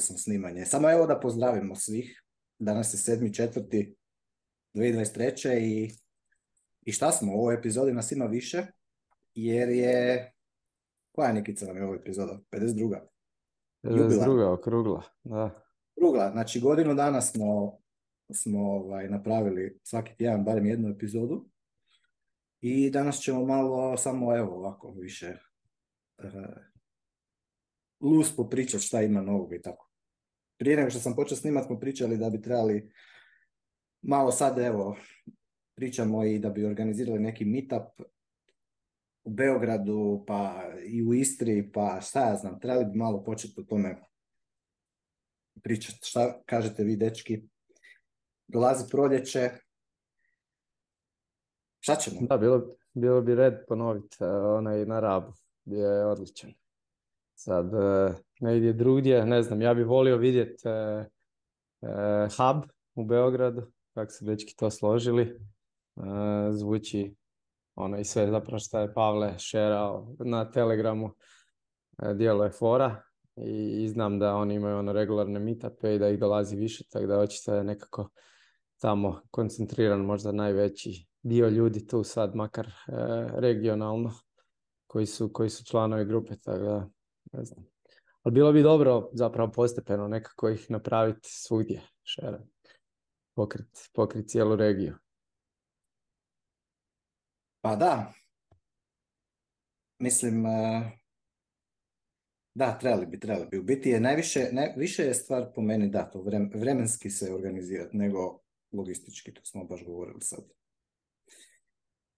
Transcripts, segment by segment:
sam smo snimanje. Samo evo da pozdravimo svih. Danas je sedmi četvrti 2023. I, i šta smo? U ovoj epizodi nas ima više, jer je... Koja je Nikica nam je ovo epizoda? 52. 52. okrugla. Da. Okrugla. Znači godinu dana smo, smo ovaj, napravili svaki tjedan barem jednu epizodu. I danas ćemo malo samo evo ovako više uh, lus popričati šta ima novog i tako prije nego što sam počeo snimat smo pričali da bi trebali malo sad evo pričamo i da bi organizirali neki meetup u Beogradu pa i u Istri pa šta ja znam, trebali bi malo početi o tome pričati. Šta kažete vi dečki? Dolazi proljeće. Šta ćemo? Da, bilo, bilo bi red ponoviti eh, onaj na Rabu. Bio je odličan. Sad, eh, negdje drugdje, ne znam, ja bih volio vidjeti e, e, hub u Beogradu, kako su dečki to složili, e, zvuči ono i sve zapravo što je Pavle šerao na Telegramu, e, dijelo je fora i, znam da oni imaju ono regularne meetupe i da ih dolazi više, tako da očito je nekako tamo koncentriran možda najveći dio ljudi tu sad, makar e, regionalno, koji su, koji su članovi grupe, tako da ne znam. Ali bilo bi dobro zapravo postepeno nekako ih napraviti svugdje, šere, pokrit, cijelu regiju. Pa da, mislim, e, da, trebali bi, trebali bi. U biti je najviše, više je stvar po meni da, to vremenski se organizirati nego logistički, to smo baš govorili sad.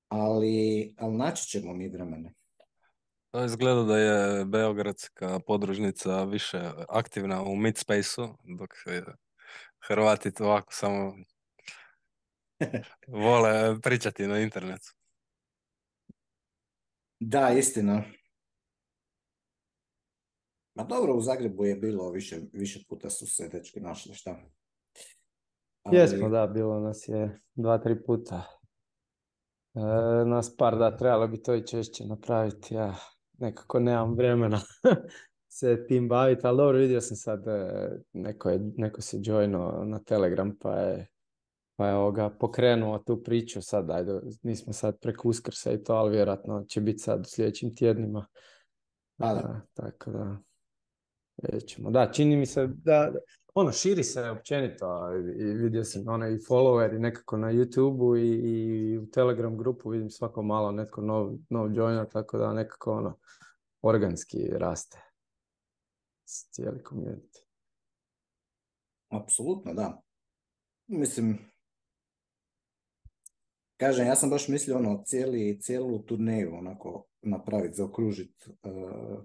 Ali, ali naći ćemo mi vremena. Izgleda da je Beogradska podružnica više aktivna u mid dok Hrvati to ovako samo vole pričati na internetu. Da, istina. Ma dobro, u Zagrebu je bilo više, više puta su se našli, šta? Jesmo, da, bilo nas je dva, tri puta. E, nas par, da, trebalo bi to i češće napraviti, ja nekako nemam vremena se tim baviti, ali dobro vidio sam sad e, neko, je, neko se joino na Telegram pa je pa je pokrenuo tu priču sad, ajde, nismo sad preko uskrsa i to, ali vjerojatno će biti sad u sljedećim tjednima. Pa da. tako da, vidjet ćemo. Da, čini mi se da, ono, širi se općenito i vidio sam ono i followeri nekako na YouTube-u i, i u Telegram grupu vidim svako malo netko nov, nov joiner, tako da nekako ono, organski raste s cijeli community. Apsolutno, da. Mislim, kažem, ja sam baš mislio ono, cijeli, cijelu turneju onako napraviti, zaokružiti uh, e,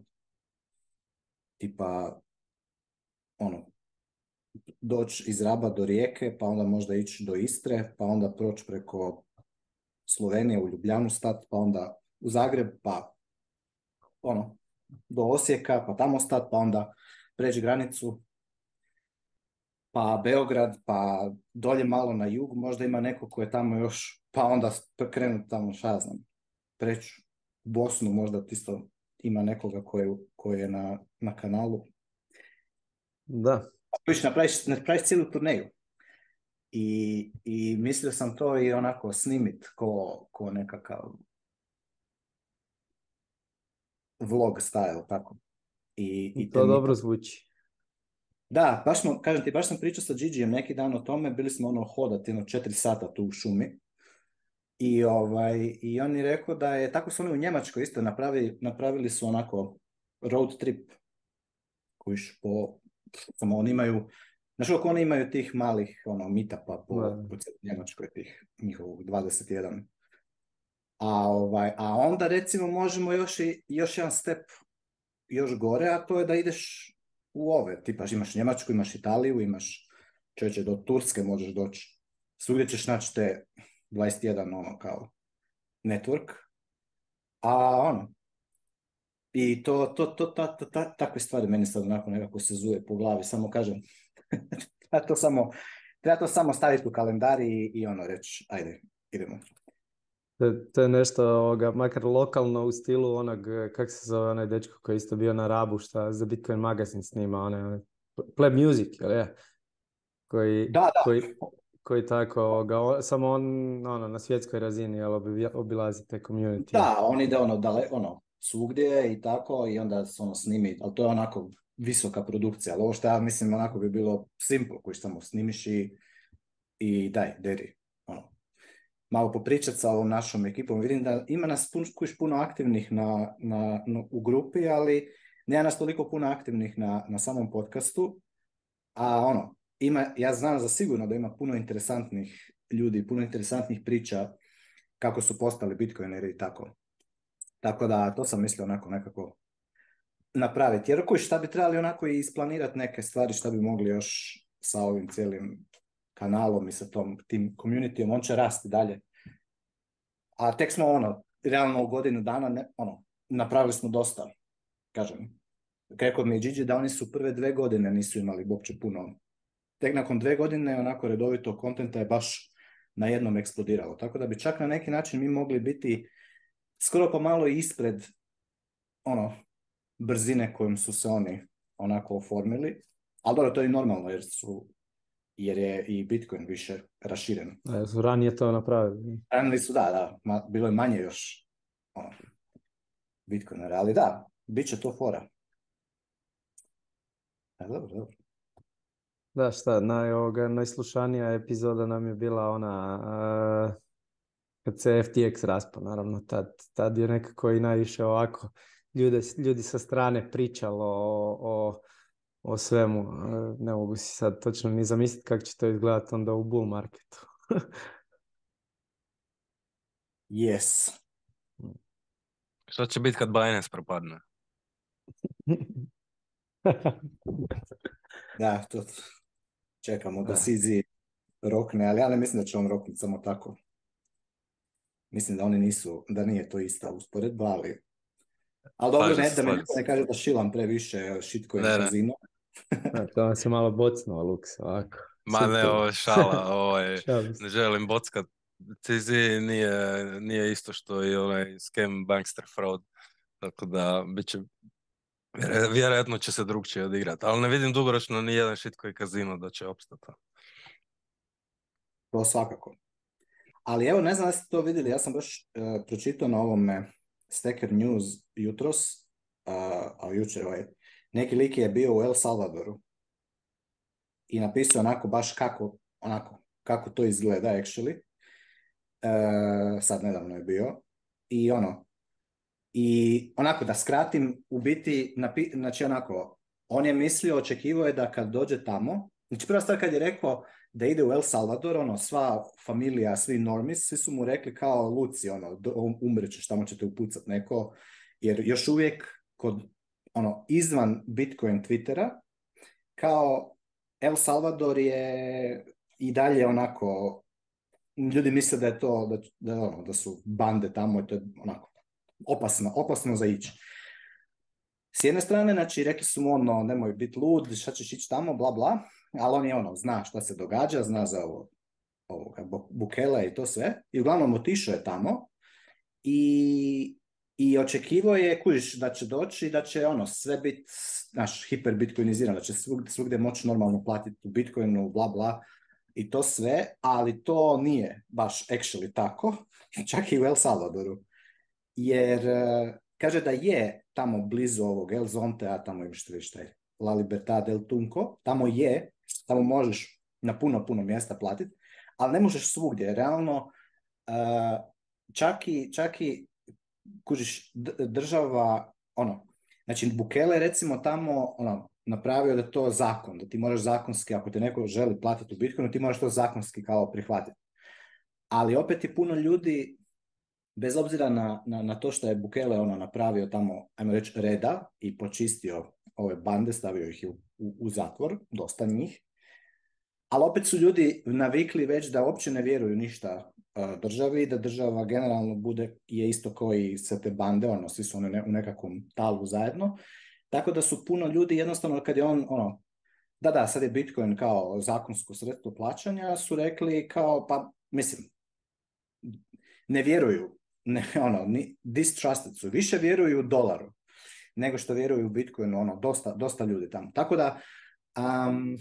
tipa ono, doći iz Raba do Rijeke, pa onda možda ići do Istre, pa onda proći preko Slovenije u Ljubljanu stat, pa onda u Zagreb, pa ono, do Osijeka, pa tamo stat, pa onda preći granicu, pa Beograd, pa dolje malo na jug, možda ima neko ko je tamo još, pa onda krenut tamo, šta ja znam, preći u Bosnu, možda isto ima nekoga koji je, na kanalu. Da, napraviš, napraviš, napraviš cijelu turneju. I, I mislio sam to i onako snimit ko, ko nekakav vlog style, tako. I, i to dobro zvuči. Da, baš kažem ti, baš sam pričao sa Gigi neki dan o tome, bili smo ono hodati, ono četiri sata tu u šumi. I, ovaj, I on je rekao da je, tako su oni u Njemačkoj isto napravili, napravili su onako road trip kojiš po samo oni imaju, znaš kako oni imaju tih malih ono, mitapa po, po Njemačkoj, tih njihovog 21. A, ovaj, a onda recimo možemo još, i, još jedan step još gore, a to je da ideš u ove, tipa imaš Njemačku, imaš Italiju, imaš do Turske možeš doći. Svugdje ćeš naći te 21 ono kao network, a ono, i to, to, to, ta, ta, ta, takve stvari meni sad onako nekako se zuje po glavi, samo kažem, treba to samo, treba to samo staviti u kalendar i, i ono reći, ajde, idemo. To je nešto, ovoga, makar lokalno u stilu onog, e, kak se zove onaj dečko koji je isto bio na Rabu, šta za Bitcoin magazin snima, onaj, onaj Play Music, jel je? Koji, da, Koji, koji tako, ovoga, samo on ono, na svjetskoj razini jel, obilazi te community. Da, oni da ono, dale, ono svugdje i tako i onda se ono snimi, ali to je onako visoka produkcija, ali ovo što ja mislim onako bi bilo simple, koji samo snimiš i, i daj, deri, ono, malo popričat sa ovom našom ekipom. Vidim da ima nas pun, puno aktivnih na, na, u grupi, ali nema nas toliko puno aktivnih na, na samom podcastu, a ono, ima, ja znam za sigurno da ima puno interesantnih ljudi, puno interesantnih priča kako su postali bitcoineri i tako. Tako da to sam mislio onako nekako napraviti. Jer koji šta bi trebali onako i isplanirati neke stvari šta bi mogli još sa ovim cijelim kanalom i sa tom, tim communityom, on će rasti dalje. A tek smo ono, realno u godinu dana, ne, ono, napravili smo dosta, kažem. kako mi je Gigi da oni su prve dve godine nisu imali uopće puno. Tek nakon dve godine onako redovito kontenta je baš na jednom eksplodiralo. Tako da bi čak na neki način mi mogli biti skoro pa malo ispred ono, brzine kojom su se oni onako oformili. Ali dobro, to je i normalno jer su jer je i Bitcoin više raširen. ranije to napravili. Ranili su, da, da. Ma, bilo je manje još ono, ali da, bit će to fora. Da, e, dobro, dobro. Da, šta, naj, ovoga, najslušanija epizoda nam je bila ona kad se FTX raspao, naravno tad, tad je nekako i najviše ovako ljude, ljudi sa strane pričalo o, o, svemu. E, ne mogu si sad točno ni zamisliti kako će to izgledati onda u bull marketu. yes. Što će biti kad Binance propadne? da, to čekamo da, CZ rokne, ali ja ne mislim da će on roknuti samo tako. Mislim da oni nisu, da nije to ista usporedba, ali... Ali dobro, ne, da mi ne kaže da šilam previše šitko je to vam se malo bocnuo, Luks, ovako. Ma ne, ovo je šala, ovo ovaj, ne želim bockat. CZ nije, isto što i onaj scam bankster fraud, tako da bit će, vjerojatno će se drugčije odigrati, ali ne vidim dugoročno ni jedan shitcoin kazino da će opstati. To svakako. Ali evo, ne znam da ste to vidjeli, ja sam baš e, pročitao na ovome Stacker News jutros, uh, a jučer ovaj, neki lik je bio u El Salvadoru i napisao onako baš kako, onako, kako to izgleda actually. E, sad nedavno je bio. I ono, i onako da skratim, u biti, napi, znači onako, on je mislio, očekivao je da kad dođe tamo, znači prva stvar kad je rekao da ide u El Salvador, ono, sva familija, svi normis, svi su mu rekli kao Luci, ono, umreću šta mu ćete upucat neko, jer još uvijek kod, ono, izvan Bitcoin Twittera, kao El Salvador je i dalje onako, ljudi misle da je to, da, da, ono, da su bande tamo to je onako opasno, opasno za ići. S jedne strane, znači, rekli su mu ono, nemoj biti lud, šta ćeš ići tamo, bla, bla, ali on je ono, zna šta se događa, zna za ovo, ovoga, Bukela i to sve. I uglavnom otišao je tamo i, i očekivao je, kužiš, da će doći, da će ono, sve biti, naš, hiperbitkoinizirano, da će svugdje, moći normalno platiti u bitcoinu, bla, bla, i to sve, ali to nije baš actually tako, čak i u El Salvadoru. Jer e, kaže da je tamo blizu ovog El a tamo im što je La Libertad del Tunco, tamo je, Tamo možeš na puno, puno mjesta platiti, ali ne možeš svugdje. Realno, e, čak i, čak i kužiš, država, ono, znači Bukele recimo tamo, ono, napravio da to zakon, da ti moraš zakonski, ako te neko želi platiti u Bitcoinu, ti moraš to zakonski kao prihvatiti. Ali opet je puno ljudi, bez obzira na, na, na to što je Bukele ono napravio tamo, ajmo reći, reda i počistio ove bande, stavio ih u, u, zatvor, dosta njih. Ali opet su ljudi navikli već da uopće ne vjeruju ništa e, državi, da država generalno bude je isto koji se te bande, ono, svi su one u nekakvom talu zajedno. Tako da su puno ljudi jednostavno kad je on, ono, da, da, sad je Bitcoin kao zakonsko sredstvo plaćanja, su rekli kao, pa, mislim, ne vjeruju, ne, ono, ni, distrusted su, više vjeruju dolaru nego što vjeruju u Bitcoin, ono, dosta, dosta ljudi tamo. Tako da, um,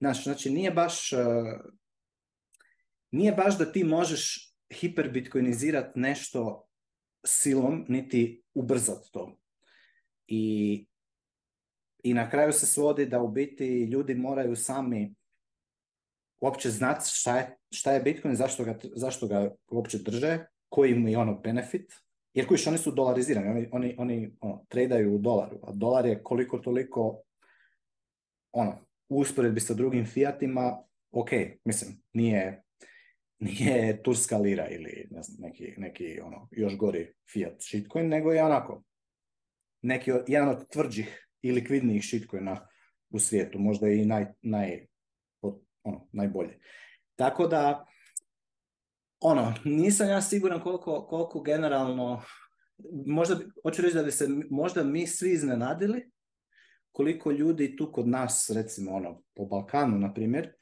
znači nije baš, e, nije baš da ti možeš hiperbitcoinizirati nešto silom, niti ubrzati to. I, I na kraju se svodi da u biti ljudi moraju sami uopće znati šta je, šta je Bitcoin, zašto ga, zašto ga uopće drže, koji mu je ono benefit, jer kojiš oni su dolarizirani, oni, oni, oni ono, tradaju u dolaru, a dolar je koliko toliko ono, usporedbi sa drugim fiatima, ok, mislim, nije, nije turska lira ili ne znam, neki, neki ono, još gori fiat shitcoin, nego je onako neki, jedan od tvrđih i likvidnijih shitcoina u svijetu, možda i naj, naj, ono, najbolje. Tako da, ono, nisam ja siguran koliko, koliko generalno, možda, hoću reći da bi se možda mi svi iznenadili koliko ljudi tu kod nas, recimo ono, po Balkanu, na primjer,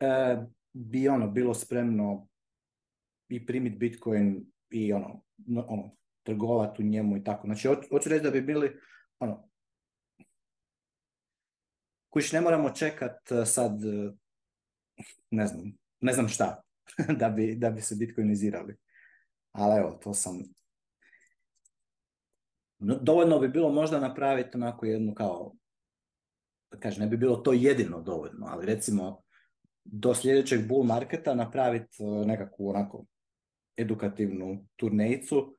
e, bi ono bilo spremno i primit Bitcoin i ono, ono trgovati u njemu i tako. Znači, hoću reći da bi bili, ono, kojiš ne moramo čekat e, sad, e, ne znam, ne znam šta. da, bi, da bi se bitcoinizirali. Ali evo, to sam... Dovoljno bi bilo možda napraviti onako jednu kao... Kažem, ne bi bilo to jedino dovoljno, ali recimo do sljedećeg bull marketa napraviti e, nekakvu onako edukativnu turnejicu.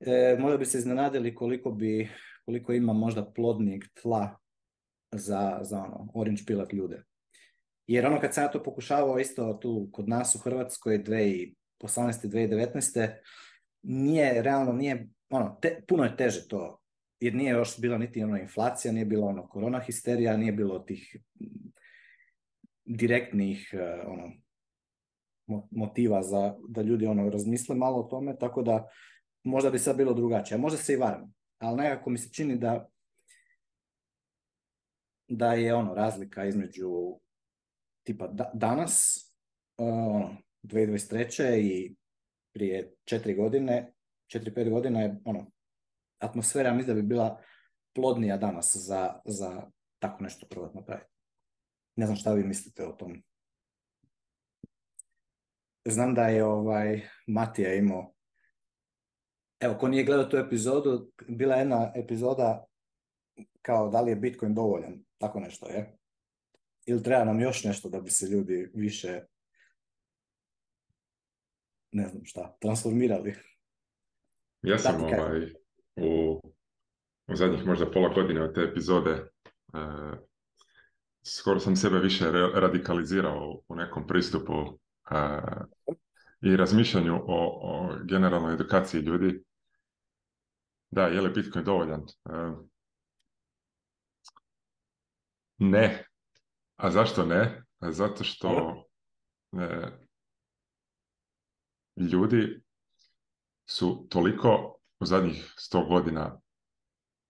E, možda bi se iznenadili koliko, bi, koliko ima možda plodnijeg tla za, za ono, orange pilat ljude. Jer ono kad sam ja to pokušavao isto tu kod nas u Hrvatskoj 2018. 2019. nije realno, nije, ono, te, puno je teže to. Jer nije još bila niti ono inflacija, nije bilo ono korona histerija, nije bilo tih direktnih e, ono, motiva za, da ljudi ono razmisle malo o tome, tako da možda bi sad bilo drugačije. a Možda se i varam, ali nekako mi se čini da da je ono razlika između tipa da, danas, uh, e, ono, 2023. i prije 4 godine, četiri, pet godina je ono, atmosfera mislim da bi bila plodnija danas za, za tako nešto probat napraviti. Ne znam šta vi mislite o tom. Znam da je ovaj Matija imao Evo, ko nije gledao tu epizodu, bila je jedna epizoda kao da li je Bitcoin dovoljan, tako nešto je ili treba nam još nešto da bi se ljudi više ne znam šta, transformirali. Ja sam ovaj, u, zadnjih možda pola godine od te epizode e, skoro sam sebe više radikalizirao u nekom pristupu e, i razmišljanju o, o, generalnoj edukaciji ljudi. Da, je li Bitcoin dovoljan? E, ne, a zašto ne? Zato što e, ljudi su toliko u zadnjih sto godina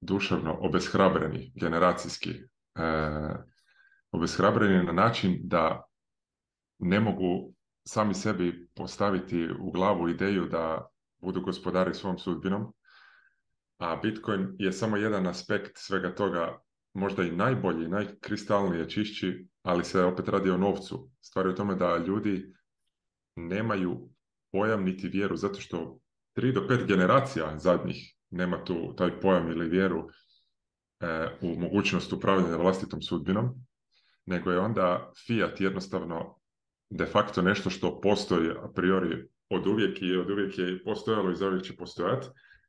duševno obeshrabreni, generacijski e, obeshrabreni na način da ne mogu sami sebi postaviti u glavu ideju da budu gospodari svom sudbinom, a Bitcoin je samo jedan aspekt svega toga možda i najbolji, najkristalniji čišći, ali se opet radi o novcu. Stvar je u tome da ljudi nemaju pojam niti vjeru, zato što tri do pet generacija zadnjih nema tu taj pojam ili vjeru e, u mogućnost upravljanja vlastitom sudbinom, nego je onda fiat jednostavno de facto nešto što postoji a priori od uvijek i od uvijek je postojalo i za uvijek će postojati.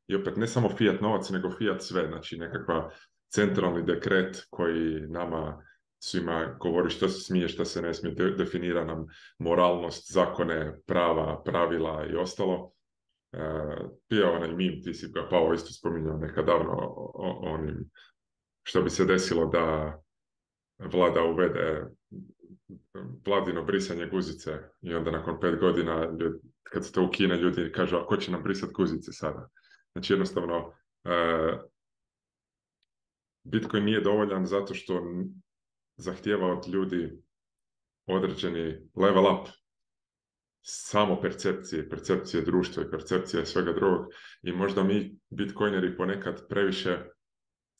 I opet ne samo fiat novac, nego fiat sve, znači nekakva centralni dekret koji nama svima govori što se smije, što se ne smije, definira nam moralnost, zakone, prava, pravila i ostalo. E, onaj mim, ti si ga Pao isto spominjao nekad davno onim što bi se desilo da vlada uvede vladino brisanje guzice i onda nakon pet godina kad se to ukine ljudi kažu a ko će nam brisati guzice sada? Znači jednostavno e, Bitcoin nije dovoljan zato što zahtjeva od ljudi određeni level up samo percepcije, percepcije društva i percepcije svega drugog. I možda mi, bitcoineri, ponekad previše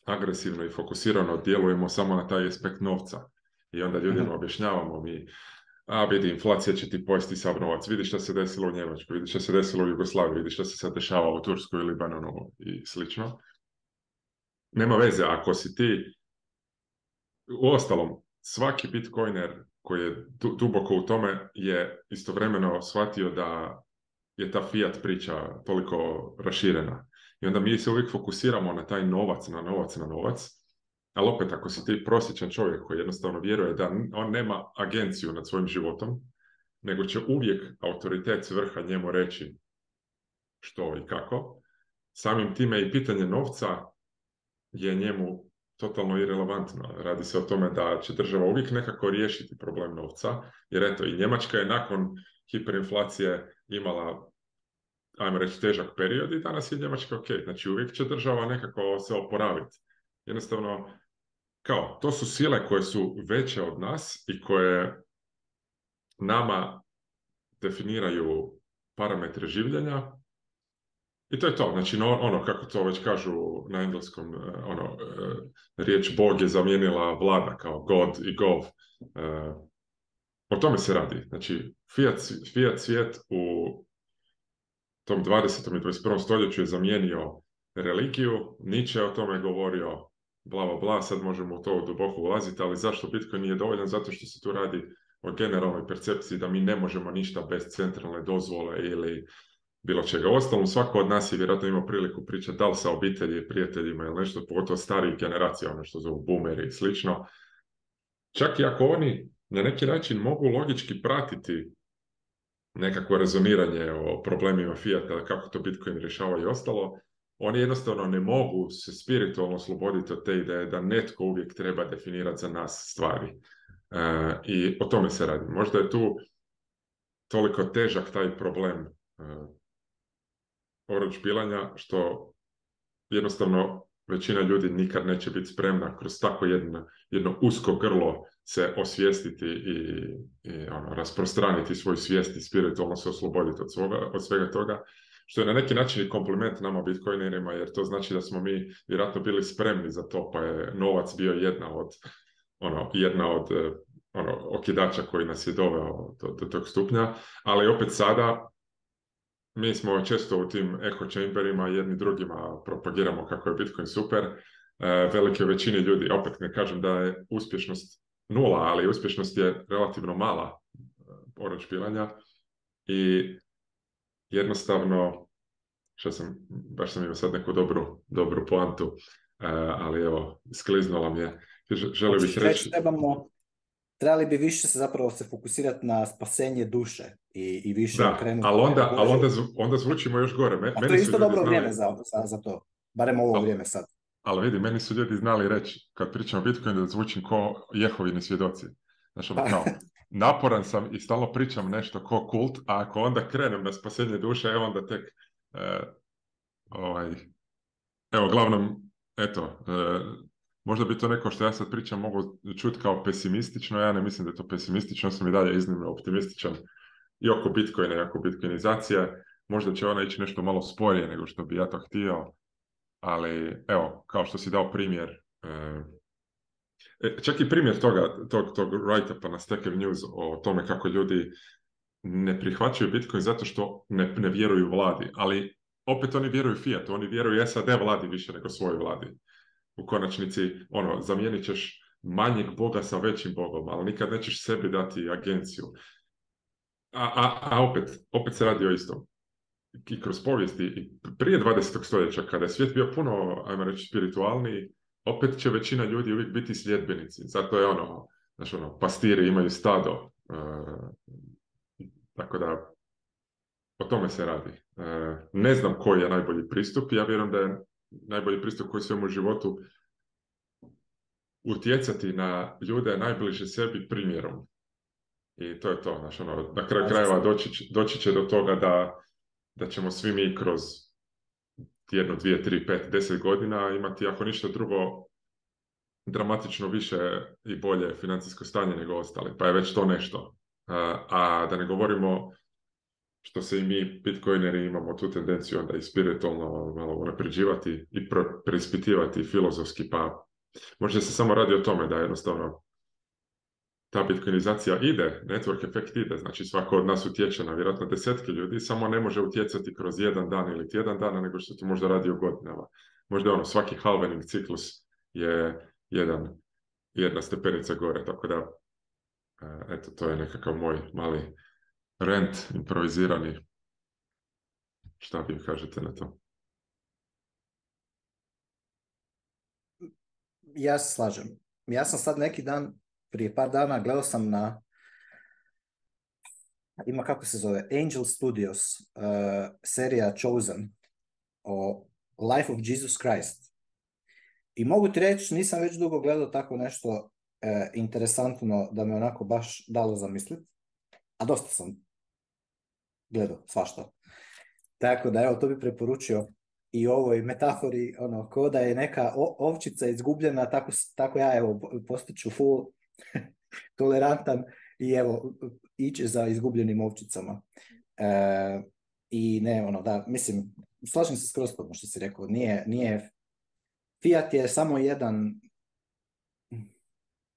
agresivno i fokusirano djelujemo samo na taj aspekt novca. I onda ljudima objašnjavamo mi, a vidi, inflacija će ti pojesti sav novac, vidi što se desilo u Njemačkoj, vidi što se desilo u Jugoslaviji, vidi što se sad dešava u Turskoj ili Libanonu i slično nema veze, ako si ti u ostalom, svaki bitcoiner koji je duboko u tome je istovremeno shvatio da je ta fiat priča toliko raširena. I onda mi se uvijek fokusiramo na taj novac, na novac, na novac. Ali opet, ako si ti prosječan čovjek koji jednostavno vjeruje da on nema agenciju nad svojim životom, nego će uvijek autoritet svrha vrha njemu reći što i kako, samim time i pitanje novca je njemu totalno irelevantno. Radi se o tome da će država uvijek nekako riješiti problem novca, jer eto i Njemačka je nakon hiperinflacije imala ajmo reći težak period i danas je Njemačka ok. Znači uvijek će država nekako se oporaviti. Jednostavno, kao, to su sile koje su veće od nas i koje nama definiraju parametre življenja i to je to, znači ono kako to već kažu na engleskom, e, ono, e, riječ Bog je zamijenila vlada kao God i Gov. E, o tome se radi, znači fiat, fiat svijet u tom 20. i 21. stoljeću je zamijenio religiju, Nietzsche o tome govorio, bla bla bla, sad možemo u to duboko ulaziti, ali zašto Bitcoin nije dovoljan? Zato što se tu radi o generalnoj percepciji da mi ne možemo ništa bez centralne dozvole ili bilo čega. Ostalo, svako od nas je vjerojatno imao priliku pričati da li sa obitelji, prijateljima ili nešto, pogotovo starijih generacija, ono što zovu boomeri i slično. Čak i ako oni na neki način mogu logički pratiti nekakvo rezoniranje o problemima fiat-a, kako to Bitcoin rješava i ostalo, oni jednostavno ne mogu se spiritualno osloboditi od te ideje da netko uvijek treba definirati za nas stvari. E, I o tome se radi. Možda je tu toliko težak taj problem e, pilanja što jednostavno većina ljudi nikad neće biti spremna kroz tako jedno, jedno usko grlo se osvijestiti i, i ono, rasprostraniti svoju svijest i spiritualno se osloboditi od, od svega toga. Što je na neki način i kompliment nama bitcoinerima, jer to znači da smo mi vjerojatno bili spremni za to, pa je novac bio jedna od, ono, jedna od eh, ono, okidača koji nas je doveo do, do tog stupnja. Ali opet sada mi smo često u tim echo chamberima jedni drugima propagiramo kako je Bitcoin super. E, velike većine ljudi, opet ne kažem da je uspješnost nula, ali uspješnost je relativno mala e, orange i jednostavno, što sam, baš sam imao sad neku dobru, dobru poantu, e, ali evo, skliznula mi je. Želio bih reći... Trebamo trebali bi više se zapravo se fokusirati na spasenje duše i, i više da, okrenuti. Ali onda, ali onda, onda zvučimo još gore. to je isto dobro vrijeme za, za, to, barem ovo ali, vrijeme sad. Ali vidi, meni su ljudi znali reći, kad pričam o Bitcoinu, da zvučim ko jehovini svjedoci. Znaš, ono, pa. naporan sam i stalno pričam nešto ko kult, a ako onda krenem na spasenje duše, evo onda tek, e, ovaj, evo, glavnom, eto, e, možda bi to neko što ja sad pričam mogu čuti kao pesimistično, ja ne mislim da je to pesimistično, sam i dalje iznimno optimističan i oko Bitcoina i oko Bitcoinizacije. Možda će ona ići nešto malo sporije nego što bi ja to htio, ali evo, kao što si dao primjer, eh, e, čak i primjer toga, tog, write-upa na Stacker News o tome kako ljudi ne prihvaćaju Bitcoin zato što ne, vjeruju vladi, ali opet oni vjeruju Fiatu, oni vjeruju SAD vladi više nego svojoj vladi u konačnici ono, zamijenit ćeš manjeg boga sa većim bogom, ali nikad nećeš sebi dati agenciju. A, a, a opet, opet se radi o istom. I kroz povijesti, i prije 20. stoljeća, kada je svijet bio puno, ajmo reći, spiritualniji, opet će većina ljudi uvijek biti sljedbenici. Zato je ono, znaš ono, pastiri imaju stado. E, tako da, o tome se radi. E, ne znam koji je najbolji pristup, ja vjerujem da je najbolji pristup koji svemu u životu, utjecati na ljude najbliže sebi primjerom. I to je to, znaš, ono, na kraju krajeva doći, doći će do toga da, da ćemo svi mi kroz jedno, dvije, tri, pet, deset godina imati, ako ništa drugo, dramatično više i bolje financijsko stanje nego ostali, pa je već to nešto. a da ne govorimo što se i mi bitcoineri imamo tu tendenciju onda i spiritualno malo unapređivati i preispitivati filozofski, pa možda se samo radi o tome da jednostavno ta bitcoinizacija ide, network efekt ide, znači svako od nas utječe na vjerojatno desetke ljudi, samo ne može utjecati kroz jedan dan ili tjedan dana, nego što to možda radi u godinama. Možda ono, svaki halvening ciklus je jedan, jedna stepenica gore, tako da, e, eto, to je nekakav moj mali Rent, improvizirani. Šta vi kažete na to? Ja se slažem. Ja sam sad neki dan, prije par dana, gledao sam na ima kako se zove, Angel Studios, uh, serija Chosen o Life of Jesus Christ. I mogu ti reći, nisam već dugo gledao tako nešto uh, interesantno da me onako baš dalo zamisliti, a dosta sam gledao svašta. Tako da, evo, to bi preporučio i ovoj metafori, ono, ko da je neka ovčica izgubljena, tako, tako ja, evo, postaću full tolerantan i evo, ići za izgubljenim ovčicama. E, I ne, ono, da, mislim, slažem se skroz to što si rekao, nije, nije, Fiat je samo jedan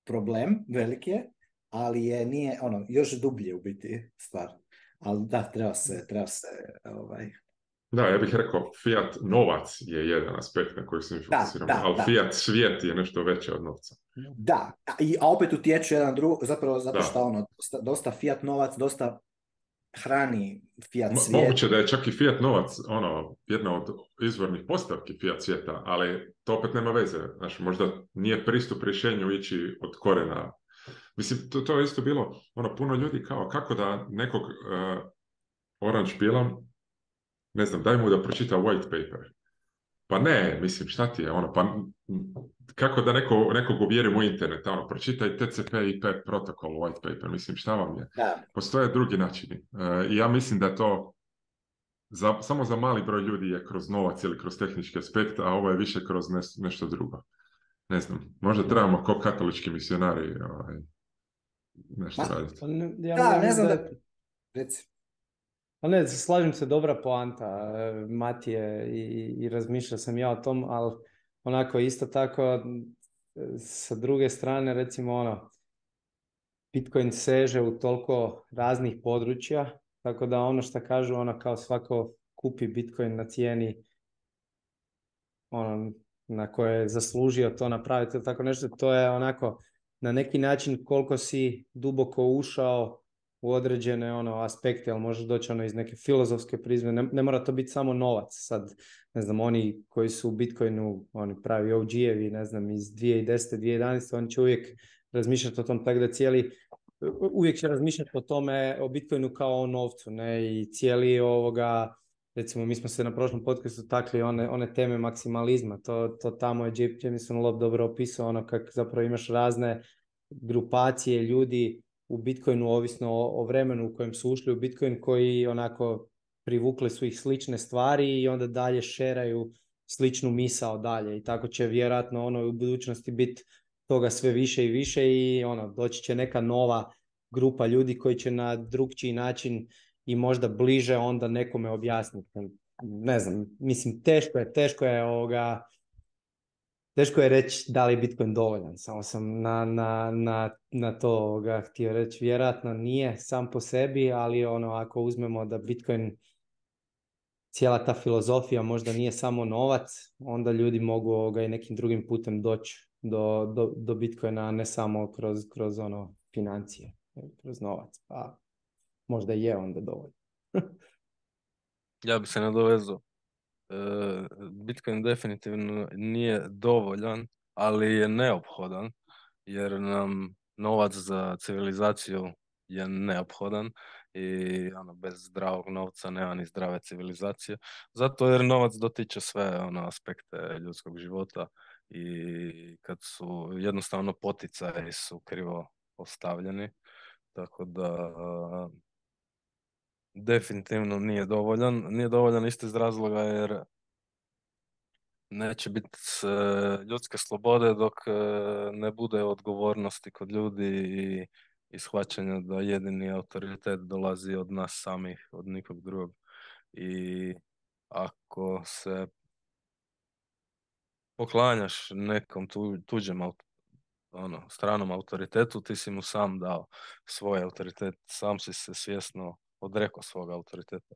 problem, veliki je, ali je, nije, ono, još dublje u biti stvar ali da, treba se, treba se ovaj, da, ja bih rekao, fiat novac je jedan aspekt na koji se mi fokusiramo, ali fiat svijet je nešto veće od novca. Da, a opet utječu jedan drugo, zapravo zato što ono, dosta, fiat novac, dosta hrani fiat svijet. Moguće da je čak i fiat novac ono, jedna od izvornih postavki fiat svijeta, ali to opet nema veze. Znači, možda nije pristup rješenju ići od korena Mislim, to, to je isto bilo, ono, puno ljudi kao, kako da nekog uh, e, oranž ne znam, daj mu da pročita white paper. Pa ne, mislim, šta ti je, ono, pa kako da neko, nekog uvjerim u internet, ono, pročitaj TCP IP protokol, white paper, mislim, šta vam je? Postoje drugi načini. E, ja mislim da to za, samo za mali broj ljudi je kroz novac ili kroz tehnički aspekt, a ovo je više kroz ne, nešto drugo ne znam, možda trebamo kao katolički misionari ovaj, nešto raditi. Pa ne, da, ne znam da... Reci. Pa ne, slažem se, dobra poanta, e, Matije, i, i razmišljao sam ja o tom, ali onako isto tako, e, sa druge strane, recimo ono, Bitcoin seže u toliko raznih područja, tako da ono što kažu, ono kao svako kupi Bitcoin na cijeni ono, na koje je zaslužio to napraviti ili tako nešto, to je onako na neki način koliko si duboko ušao u određene ono aspekte, ali može doći ono iz neke filozofske prizme, ne, mora to biti samo novac. Sad, ne znam, oni koji su u Bitcoinu, oni pravi OG-evi, ne znam, iz 2010. 2011. oni će uvijek razmišljati o tom tako da cijeli uvijek će razmišljati o tome, o Bitcoinu kao o novcu, ne, i cijeli ovoga recimo mi smo se na prošlom podcastu takli one, one teme maksimalizma, to, to tamo je Jameson Lob dobro opisao, ono kako zapravo imaš razne grupacije ljudi u Bitcoinu ovisno o, vremenu u kojem su ušli u Bitcoin koji onako privukli su ih slične stvari i onda dalje šeraju sličnu misao dalje i tako će vjerojatno ono u budućnosti biti toga sve više i više i ono doći će neka nova grupa ljudi koji će na drugčiji način i možda bliže onda nekome objasniti. Ne znam, mislim, teško je, teško je ovoga, teško je reći da li je Bitcoin dovoljan, samo sam na, na, na, na to htio reći, vjerojatno nije sam po sebi, ali ono ako uzmemo da Bitcoin cijela ta filozofija možda nije samo novac, onda ljudi mogu ovoga i nekim drugim putem doći do, do, do Bitcoina, ne samo kroz, kroz ono financije, kroz novac. Pa možda je onda dovoljno. ja bi se nadovezao. E, Bitcoin definitivno nije dovoljan, ali je neophodan, jer nam novac za civilizaciju je neophodan i ono, bez zdravog novca nema ni zdrave civilizacije. Zato jer novac dotiče sve ono, aspekte ljudskog života i kad su jednostavno poticaji su krivo ostavljeni. Tako da definitivno nije dovoljan. Nije dovoljan isto iz razloga jer neće biti eh, ljudske slobode dok eh, ne bude odgovornosti kod ljudi i ishvaćanja da jedini autoritet dolazi od nas samih, od nikog drugog. I ako se poklanjaš nekom tuđem ono, stranom autoritetu, ti si mu sam dao svoj autoritet, sam si se svjesno odrekao svog autoriteta.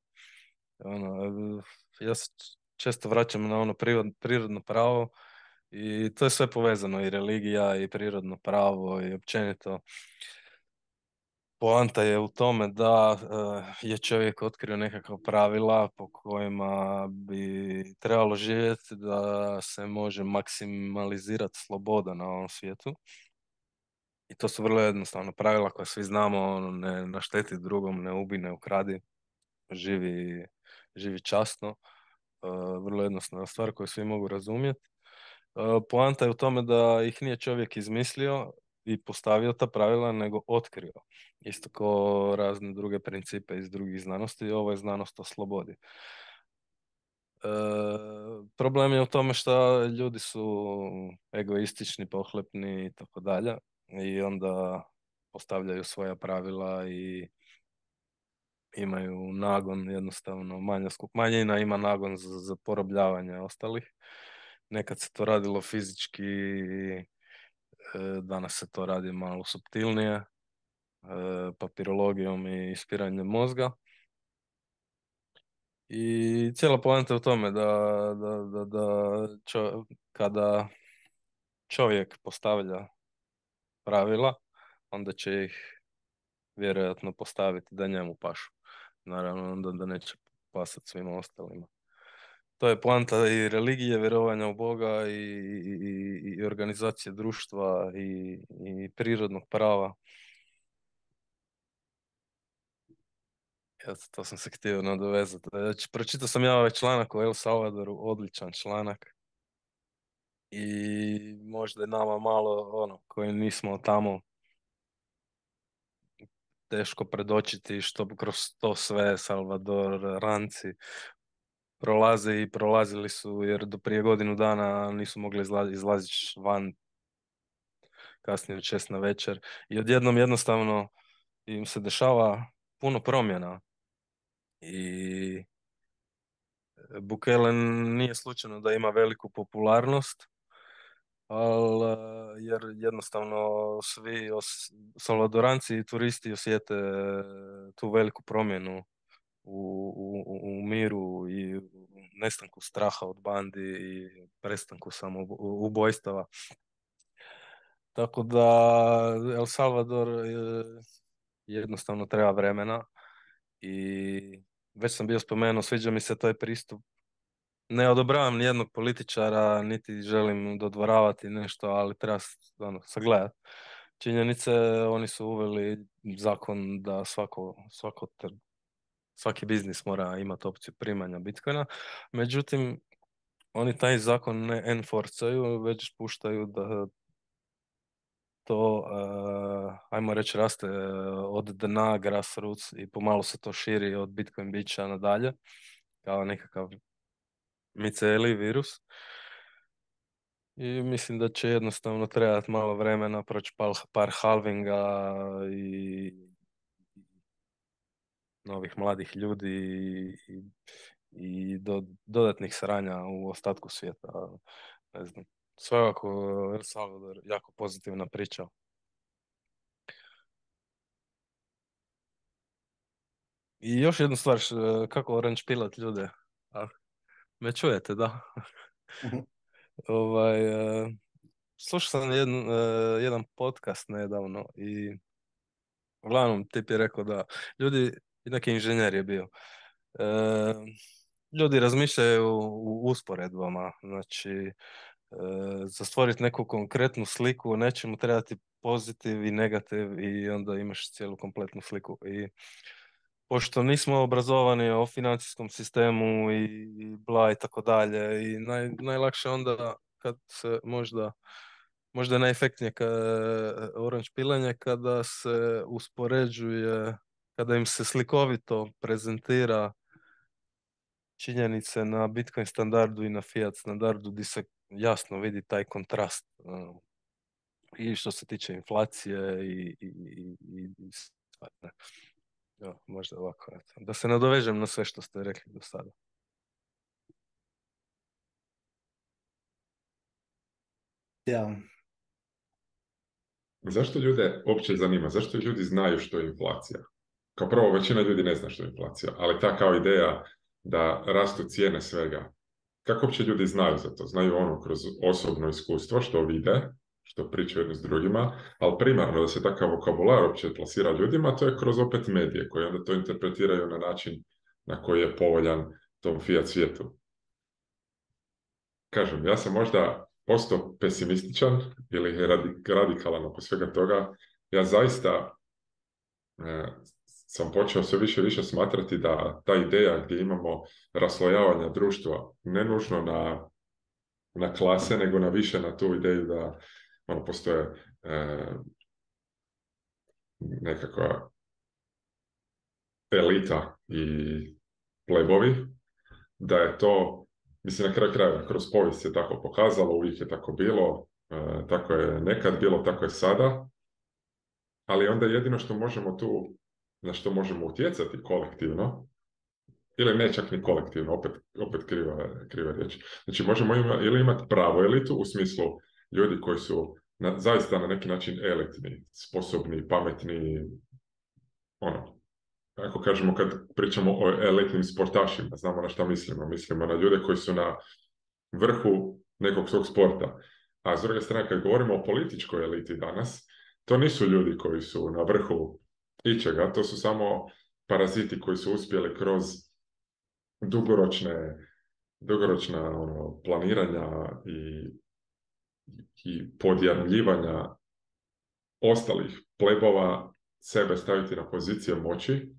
Ono, ja se često vraćam na ono prirodno pravo i to je sve povezano i religija i prirodno pravo i općenito. Poanta je u tome da eh, je čovjek otkrio nekakva pravila po kojima bi trebalo živjeti da se može maksimalizirati sloboda na ovom svijetu i to su vrlo jednostavno pravila koja svi znamo, ono, ne našteti drugom, ne ubi, ne ukradi, živi, živi časno. E, vrlo jednostavna stvar koju svi mogu razumjeti. E, poanta je u tome da ih nije čovjek izmislio i postavio ta pravila, nego otkrio. Isto kao razne druge principe iz drugih znanosti, ovo je znanost o slobodi. E, problem je u tome što ljudi su egoistični, pohlepni i tako dalje i onda postavljaju svoja pravila i imaju nagon jednostavno manja skup manjina ima nagon za, za porobljavanje ostalih nekad se to radilo fizički e, danas se to radi malo subtilnije e, papirologijom i ispiranjem mozga i cijela poanta je u tome da, da, da, da kada čovjek postavlja pravila, onda će ih vjerojatno postaviti da njemu pašu. Naravno onda da neće pasati svima ostalima. To je poanta i religije, vjerovanja u Boga i, i, i organizacije društva i, i prirodnog prava. Ja to sam se htio nadovezati. Znači, pročitao sam ja ovaj članak o El Salvadoru, odličan članak i možda nama malo ono koji nismo tamo teško predočiti što kroz to sve Salvador Ranci prolaze i prolazili su jer do prije godinu dana nisu mogli izlaziti van kasnije od šest na večer i odjednom jednostavno im se dešava puno promjena i e, Bukelen nije slučajno da ima veliku popularnost ali e, jer jednostavno svi os, salvadoranci i turisti osjete e, tu veliku promjenu u, u, u miru i nestanku straha od bandi i prestanku samoubojstava. Tako da El Salvador e, jednostavno treba vremena i već sam bio spomenuo, sviđa mi se taj pristup ne odobravam jednog političara, niti želim dodvoravati nešto, ali treba ono, sagledati. Činjenice, oni su uveli zakon da svako, svako svaki biznis mora imati opciju primanja bitcoina. Međutim, oni taj zakon ne enforcaju, već puštaju da to, eh, ajmo reći, raste eh, od dna grassroots i pomalo se to širi od Bitcoin bića nadalje, kao nekakav miceli virus. I mislim da će jednostavno trebati malo vremena proći par halvinga i novih mladih ljudi i, do, dodatnih sranja u ostatku svijeta. Ne znam. Svakako El Salvador jako pozitivna priča. I još jednu stvar, kako orange Pilot ljude? Me čujete, da. Mhm. ovaj, e, slušao sam jedan, e, jedan podcast nedavno i uglavnom tip je rekao da ljudi, neki inženjer je bio, e, ljudi razmišljaju u usporedbama, znači za stvoriti neku konkretnu sliku o nečemu trebati pozitiv i negativ i onda imaš cijelu kompletnu sliku i pošto nismo obrazovani o financijskom sistemu i bla i tako dalje i naj, najlakše onda kad se možda možda najefektnije ka, orange pilanje kada se uspoređuje kada im se slikovito prezentira činjenice na Bitcoin standardu i na fiat standardu gdje se jasno vidi taj kontrast ono, i što se tiče inflacije i, i, i, i da, možda ovako. Da se nadovežem na sve što ste rekli do sada. Zašto ljude opće zanima? Zašto ljudi znaju što je inflacija? Kao prvo, većina ljudi ne zna što je inflacija, ali ta kao ideja da rastu cijene svega. Kako opće ljudi znaju za to? Znaju ono kroz osobno iskustvo što vide, što pričaju jedni s drugima, ali primarno da se takav vokabular uopće plasira ljudima, to je kroz opet medije koji onda to interpretiraju na način na koji je povoljan tom fiat svijetu. Kažem, ja sam možda postao pesimističan ili radikalan oko svega toga. Ja zaista e, sam počeo sve više i više smatrati da ta ideja gdje imamo raslojavanja društva ne nužno na klase, nego na više na tu ideju da ono, postoje e, nekakva elita i plebovi, da je to, mislim na kraju krajeva, kroz povijest je tako pokazalo, uvijek je tako bilo, e, tako je nekad bilo, tako je sada, ali onda jedino što možemo tu, na što možemo utjecati kolektivno, ili ne čak ni kolektivno, opet, opet kriva, riječ. Znači možemo ili imati pravu elitu u smislu ljudi koji su zaista na neki način elitni, sposobni, pametni, ono, ako kažemo kad pričamo o elitnim sportašima, znamo na šta mislimo, mislimo na ljude koji su na vrhu nekog svog sporta. A s druge strane, kad govorimo o političkoj eliti danas, to nisu ljudi koji su na vrhu ičega, to su samo paraziti koji su uspjeli kroz dugoročne, dugoročna ono, planiranja i i podjavljivanja ostalih plebova sebe staviti na pozicije moći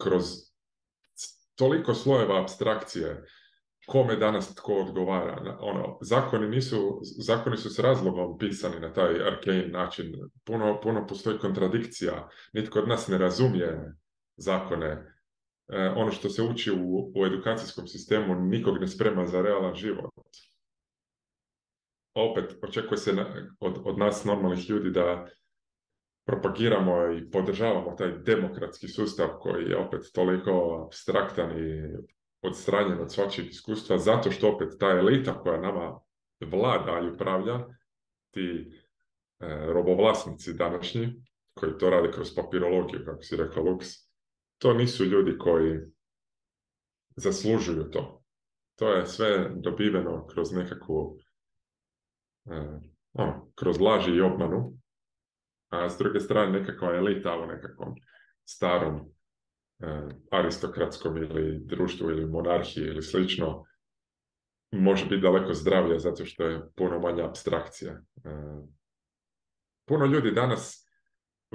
kroz toliko slojeva abstrakcije kome danas tko odgovara. Ono, zakoni, nisu, zakoni su s razlogom pisani na taj arkejn način. Puno, puno postoji kontradikcija. Nitko od nas ne razumije zakone. E, ono što se uči u, u edukacijskom sistemu nikog ne sprema za realan život opet očekuje se od, od nas normalnih ljudi da propagiramo i podržavamo taj demokratski sustav koji je opet toliko abstraktan i odstranjen od svačih iskustva, zato što opet ta elita koja nama vlada i upravlja, ti e, robovlasnici današnji, koji to radi kroz papirologiju, kako si rekao Lux, to nisu ljudi koji zaslužuju to. To je sve dobiveno kroz nekakvu E, ono, kroz laži i obmanu, a s druge strane nekakva elita u nekakvom starom e, aristokratskom ili društvu ili monarhiji ili slično može biti daleko zdravija zato što je puno manja abstrakcija. E, puno ljudi danas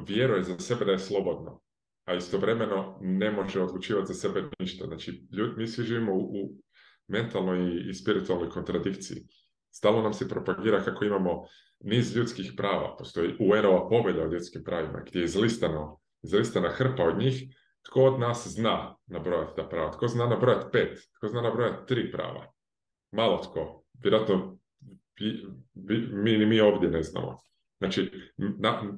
vjeruje za sebe da je slobodno, a istovremeno ne može odlučivati za sebe ništa. Znači, mi svi živimo u, mentalnoj i spiritualnoj kontradikciji. Stalno nam se propagira kako imamo niz ljudskih prava. Postoji UN-ova o ljudskim pravima gdje je izlistano, izlistana hrpa od njih. Tko od nas zna nabrojati ta prava? Tko zna nabrojati pet? Tko zna nabrojati tri prava? Malo tko. Vjerojatno mi ni mi ovdje ne znamo. Znači,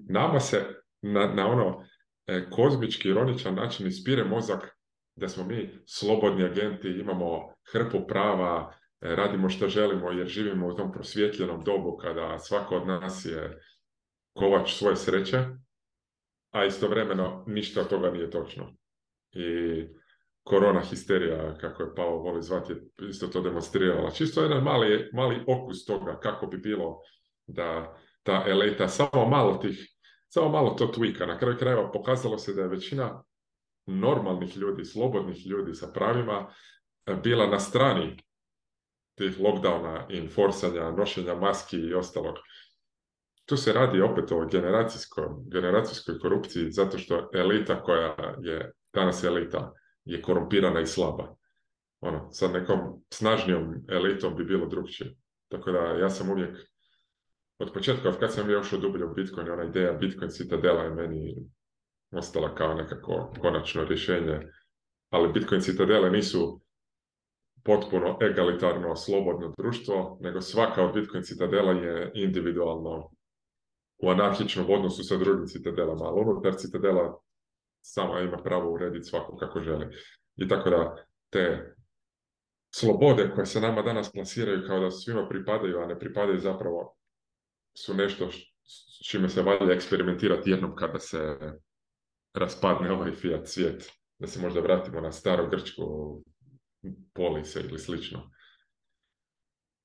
nama se na, na ono e, kozmički ironičan način ispire mozak da smo mi slobodni agenti, imamo hrpu prava, E, radimo što želimo jer živimo u tom prosvjetljenom dobu kada svako od nas je kovač svoje sreće, a istovremeno ništa od toga nije točno. I korona histerija, kako je Pao voli zvati, isto to demonstrirala. Čisto jedan mali, mali okus toga kako bi bilo da ta eleta, samo malo tih samo malo to twika. Na kraju krajeva pokazalo se da je većina normalnih ljudi, slobodnih ljudi sa pravima bila na strani tih lockdowna, enforcanja, nošenja maski i ostalog. Tu se radi opet o generacijskoj korupciji zato što elita koja je danas elita je korumpirana i slaba. Ono, sa nekom snažnijom elitom bi bilo drugčije. Tako da ja sam uvijek od početka, od kad sam još odubljio u Bitcoin, ona ideja Bitcoin citadela je meni ostala kao nekako konačno rješenje. Ali Bitcoin citadele nisu potpuno egalitarno, slobodno društvo, nego svaka od Bitcoin citadela je individualno u anarhičnom odnosu sa drugim citadelama, ali unutar citadela sama ima pravo urediti svako kako želi. I tako da te slobode koje se nama danas plasiraju kao da svima pripadaju, a ne pripadaju zapravo su nešto s čime se valja eksperimentirati jednom kada se raspadne ovaj fiat svijet. Da se možda vratimo na staro Grčku, polise ili slično.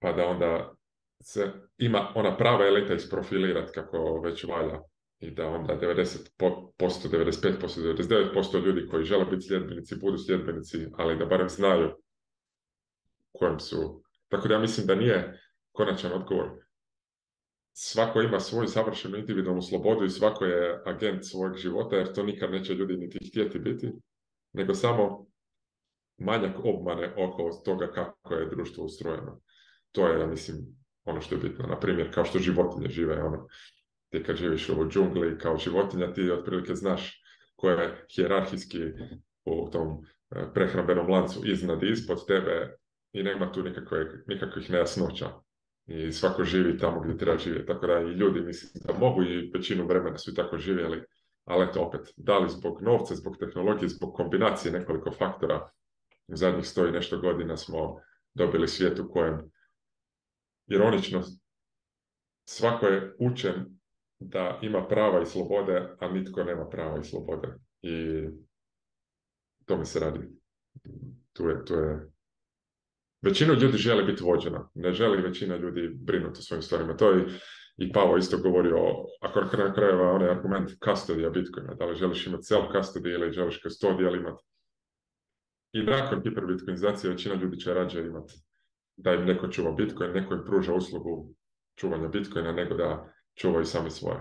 Pa da onda se ima ona prava elita isprofilirati kako već valja i da onda 90%, 95%, 99% ljudi koji žele biti sljedbenici budu sljedbenici, ali da barem znaju kojem su. Tako da ja mislim da nije konačan odgovor. Svako ima svoju savršenu individualnu slobodu i svako je agent svojeg života, jer to nikad neće ljudi niti htjeti biti, nego samo manjak obmane oko toga kako je društvo ustrojeno. To je, ja mislim, ono što je bitno. Na primjer, kao što životinje žive, ono, ti kad živiš u džungli kao životinja, ti otprilike znaš koje je hjerarhijski u tom e, prehrambenom lancu iznad i ispod tebe i nema tu nikakve, nikakvih nejasnoća. I svako živi tamo gdje treba živjeti. Tako da i ljudi mislim da mogu i većinu vremena su i tako živjeli. Ali eto opet, da li zbog novca, zbog tehnologije, zbog kombinacije nekoliko faktora zadnjih sto i nešto godina smo dobili svijet u kojem ironično svako je učen da ima prava i slobode, a nitko nema prava i slobode. I to mi se radi. Tu je, tu je. Većina ljudi želi biti vođena, ne želi većina ljudi brinuti o svojim stvarima. To je i Pavo isto govorio, ako na kraju krajeva onaj argument custody Bitcoina, da li želiš imati self custody ili želiš custody, imati i nakon hiperbitkoinizacije većina ljudi će rađe imati da im neko čuva bitcoin, neko im pruža uslugu čuvanja bitcoina nego da čuvaju sami svoje.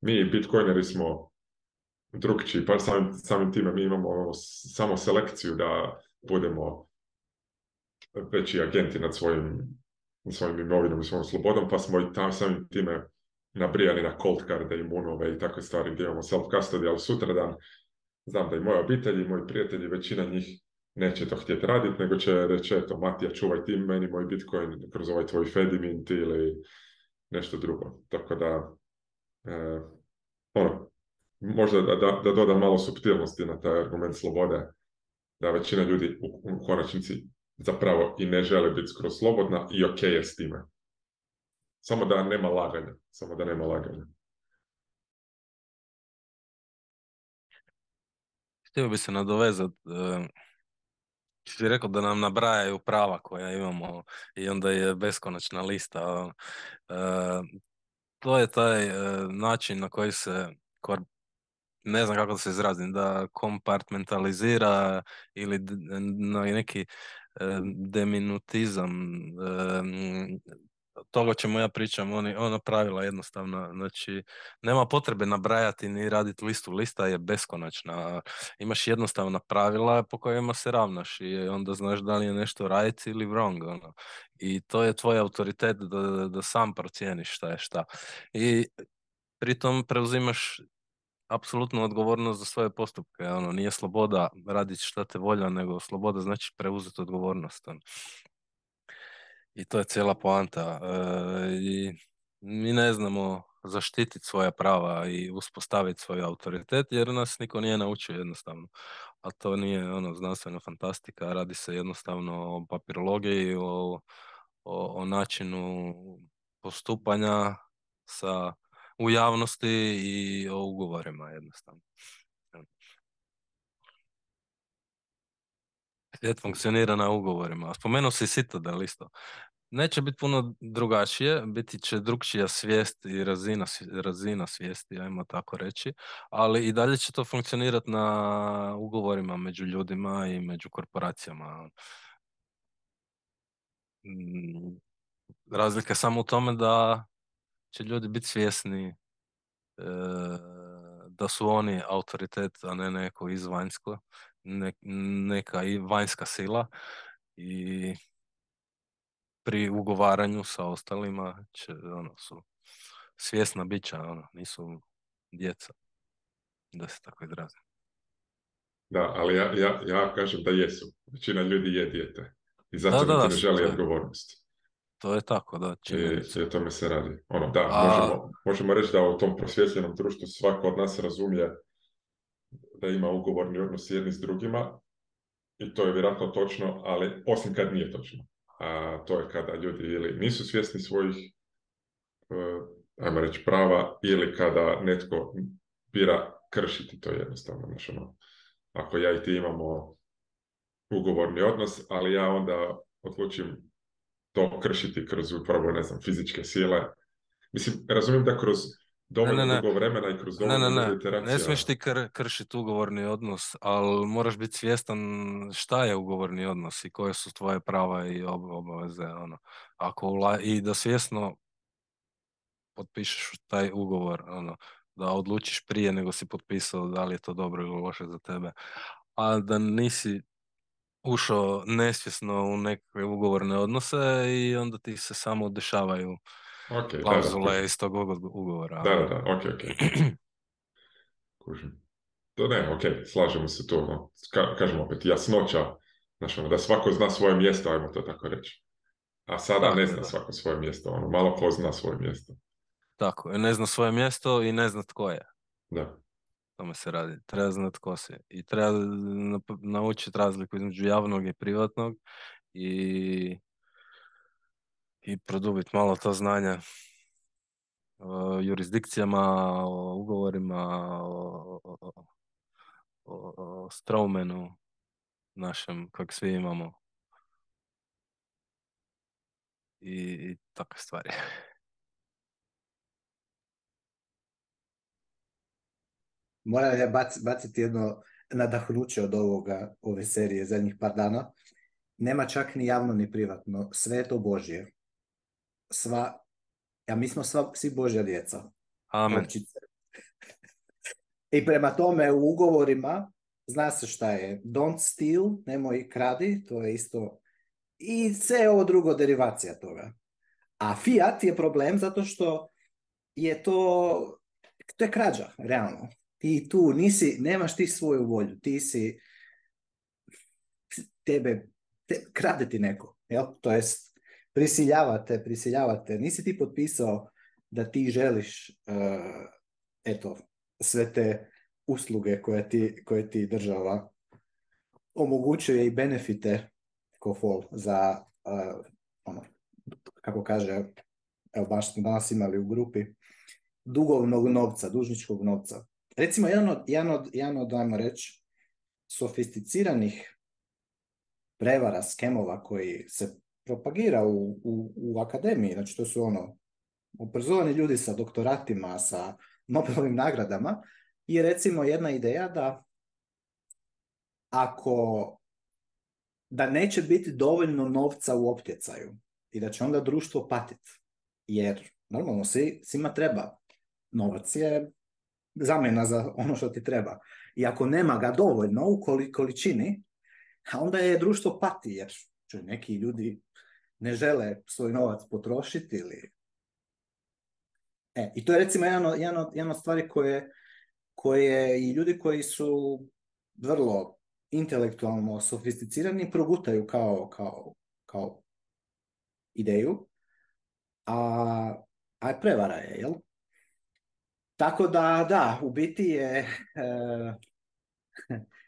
Mi bitcoineri smo drugčiji, pa samim, time mi imamo ono samo selekciju da budemo veći agenti nad svojim, svojim imovinom i svojom slobodom, pa smo i tam samim time nabrijali na cold i imunove i takve stvari gdje imamo self-custody, ali sutradan znam da i moje obitelji i moji prijatelji, većina njih neće to htjeti raditi, nego će reći, eto, Matija, čuvaj ti meni moj Bitcoin kroz ovaj tvoj Fedimint ili nešto drugo. Tako da, e, ono, možda da, da, da dodam malo subtilnosti na taj argument slobode, da većina ljudi u, u konačnici zapravo i ne žele biti skroz slobodna i ok je s time. Samo da nema laganja, samo da nema laganja. Htio bi se nadovezati e, si rekao da nam nabrajaju prava koja imamo i onda je beskonačna lista. Ono. E, to je taj e, način na koji se kor ne znam kako da se izrazim, da kompartmentalizira ili neki e, deminutizam toga ćemo ja pričam, oni, ona pravila jednostavna, znači nema potrebe nabrajati ni raditi listu, lista je beskonačna, imaš jednostavna pravila po kojima se ravnaš i onda znaš da li je nešto right ili wrong, ono. i to je tvoj autoritet da, da, sam procijeniš šta je šta. I pritom preuzimaš apsolutnu odgovornost za svoje postupke. Ono, nije sloboda raditi šta te volja, nego sloboda znači preuzeti odgovornost. Ono. I to je cijela poanta. E, I mi ne znamo zaštititi svoja prava i uspostaviti svoj autoritet jer nas niko nije naučio jednostavno. A to nije ono znanstvena fantastika, radi se jednostavno o papirologiji, o, o, o načinu postupanja sa u javnosti i o ugovorima jednostavno. Svijet funkcionira na ugovorima. Spomenuo si Citadel isto. Neće biti puno drugačije, biti će drugčija svijest i razina, razina svijesti, ajmo tako reći, ali i dalje će to funkcionirati na ugovorima među ljudima i među korporacijama. Mm, razlika je samo u tome da će ljudi biti svjesni e, da su oni autoritet, a ne neko izvanjsko ne, neka i vanjska sila i pri ugovaranju sa ostalima će, ono, su svjesna bića, ono, nisu djeca, da se tako izrazim. Da, ali ja, ja, ja kažem da jesu. Većina ljudi je dijete. I zato da, da, ne želi odgovornost. To je tako, da. I, o tome se radi. Ono, da, možemo, možemo reći da u tom prosvjetljenom društvu svako od nas razumije da ima ugovorni odnos jedni s drugima i to je vjerojatno točno, ali osim kad nije točno. A to je kada ljudi ili nisu svjesni svojih eh, ajmo reći prava ili kada netko bira kršiti to jednostavno. Znaš, ono, ako ja i ti imamo ugovorni odnos, ali ja onda odlučim to kršiti kroz upravo, ne znam, fizičke sile. Mislim, razumijem da kroz dovoljno ne, ne, dugo vremena i kroz dovoljno ne, ne, ne. smiješ ti kršiti ugovorni odnos, ali moraš biti svjestan šta je ugovorni odnos i koje su tvoje prava i ob- obaveze. Ono. Ako I da svjesno potpišeš taj ugovor, ono, da odlučiš prije nego si potpisao da li je to dobro ili loše za tebe, a da nisi ušao nesvjesno u neke ugovorne odnose i onda ti se samo dešavaju Okay, je iz tog ugovora. Da, da, da, ok, ok. Kužim. Da ne, ok, slažemo se tu. No. Ka- kažemo opet, jasnoća, ono, da svako zna svoje mjesto, ajmo to tako reći. A sada ne zna svako svoje mjesto, ono, malo ko zna svoje mjesto. Tako, ne zna svoje mjesto i ne zna tko je. Da. Tome se radi. Treba znat tko si. I treba naučiti razliku između javnog i privatnog i i produbiti malo to znanje o jurisdikcijama, o ugovorima, o, o, o, o Straumenu našem, kak svi imamo. I, i takve stvari. Moram ja baciti jedno nadahnuće od ovoga, ove serije zadnjih par dana. Nema čak ni javno ni privatno. Sve je to Božje sva, ja mi smo sva, svi Božja djeca. Amen. I prema tome u ugovorima zna se šta je don't steal, nemoj kradi, to je isto i sve ovo drugo derivacija toga. A fiat je problem zato što je to, to je krađa, realno. Ti tu nisi, nemaš ti svoju volju, ti si, tebe, te, krade ti neko, jel? To jest, prisiljavate, prisiljavate. Nisi ti potpisao da ti želiš eh, eto, sve te usluge koje ti, koje ti država omogućuje i benefite ko fol za eh, ono, kako kaže, evo baš smo danas imali u grupi, dugovnog novca, dužničkog novca. Recimo, jedan od, jedan dajmo reći, sofisticiranih prevara, skemova koji se propagira u, u, akademiji. Znači, to su ono, obrazovani ljudi sa doktoratima, sa Nobelovim nagradama. I recimo jedna ideja da ako da neće biti dovoljno novca u optjecaju i da će onda društvo patit, Jer normalno svi, svima treba. Novac je zamjena za ono što ti treba. I ako nema ga dovoljno u količini, a onda je društvo pati jer će neki ljudi ne žele svoj novac potrošiti ili... E, I to je recimo jedna od, stvari koje, koje i ljudi koji su vrlo intelektualno sofisticirani progutaju kao, kao, kao ideju, a, a prevara je, jel? Tako da, da, u biti je... E,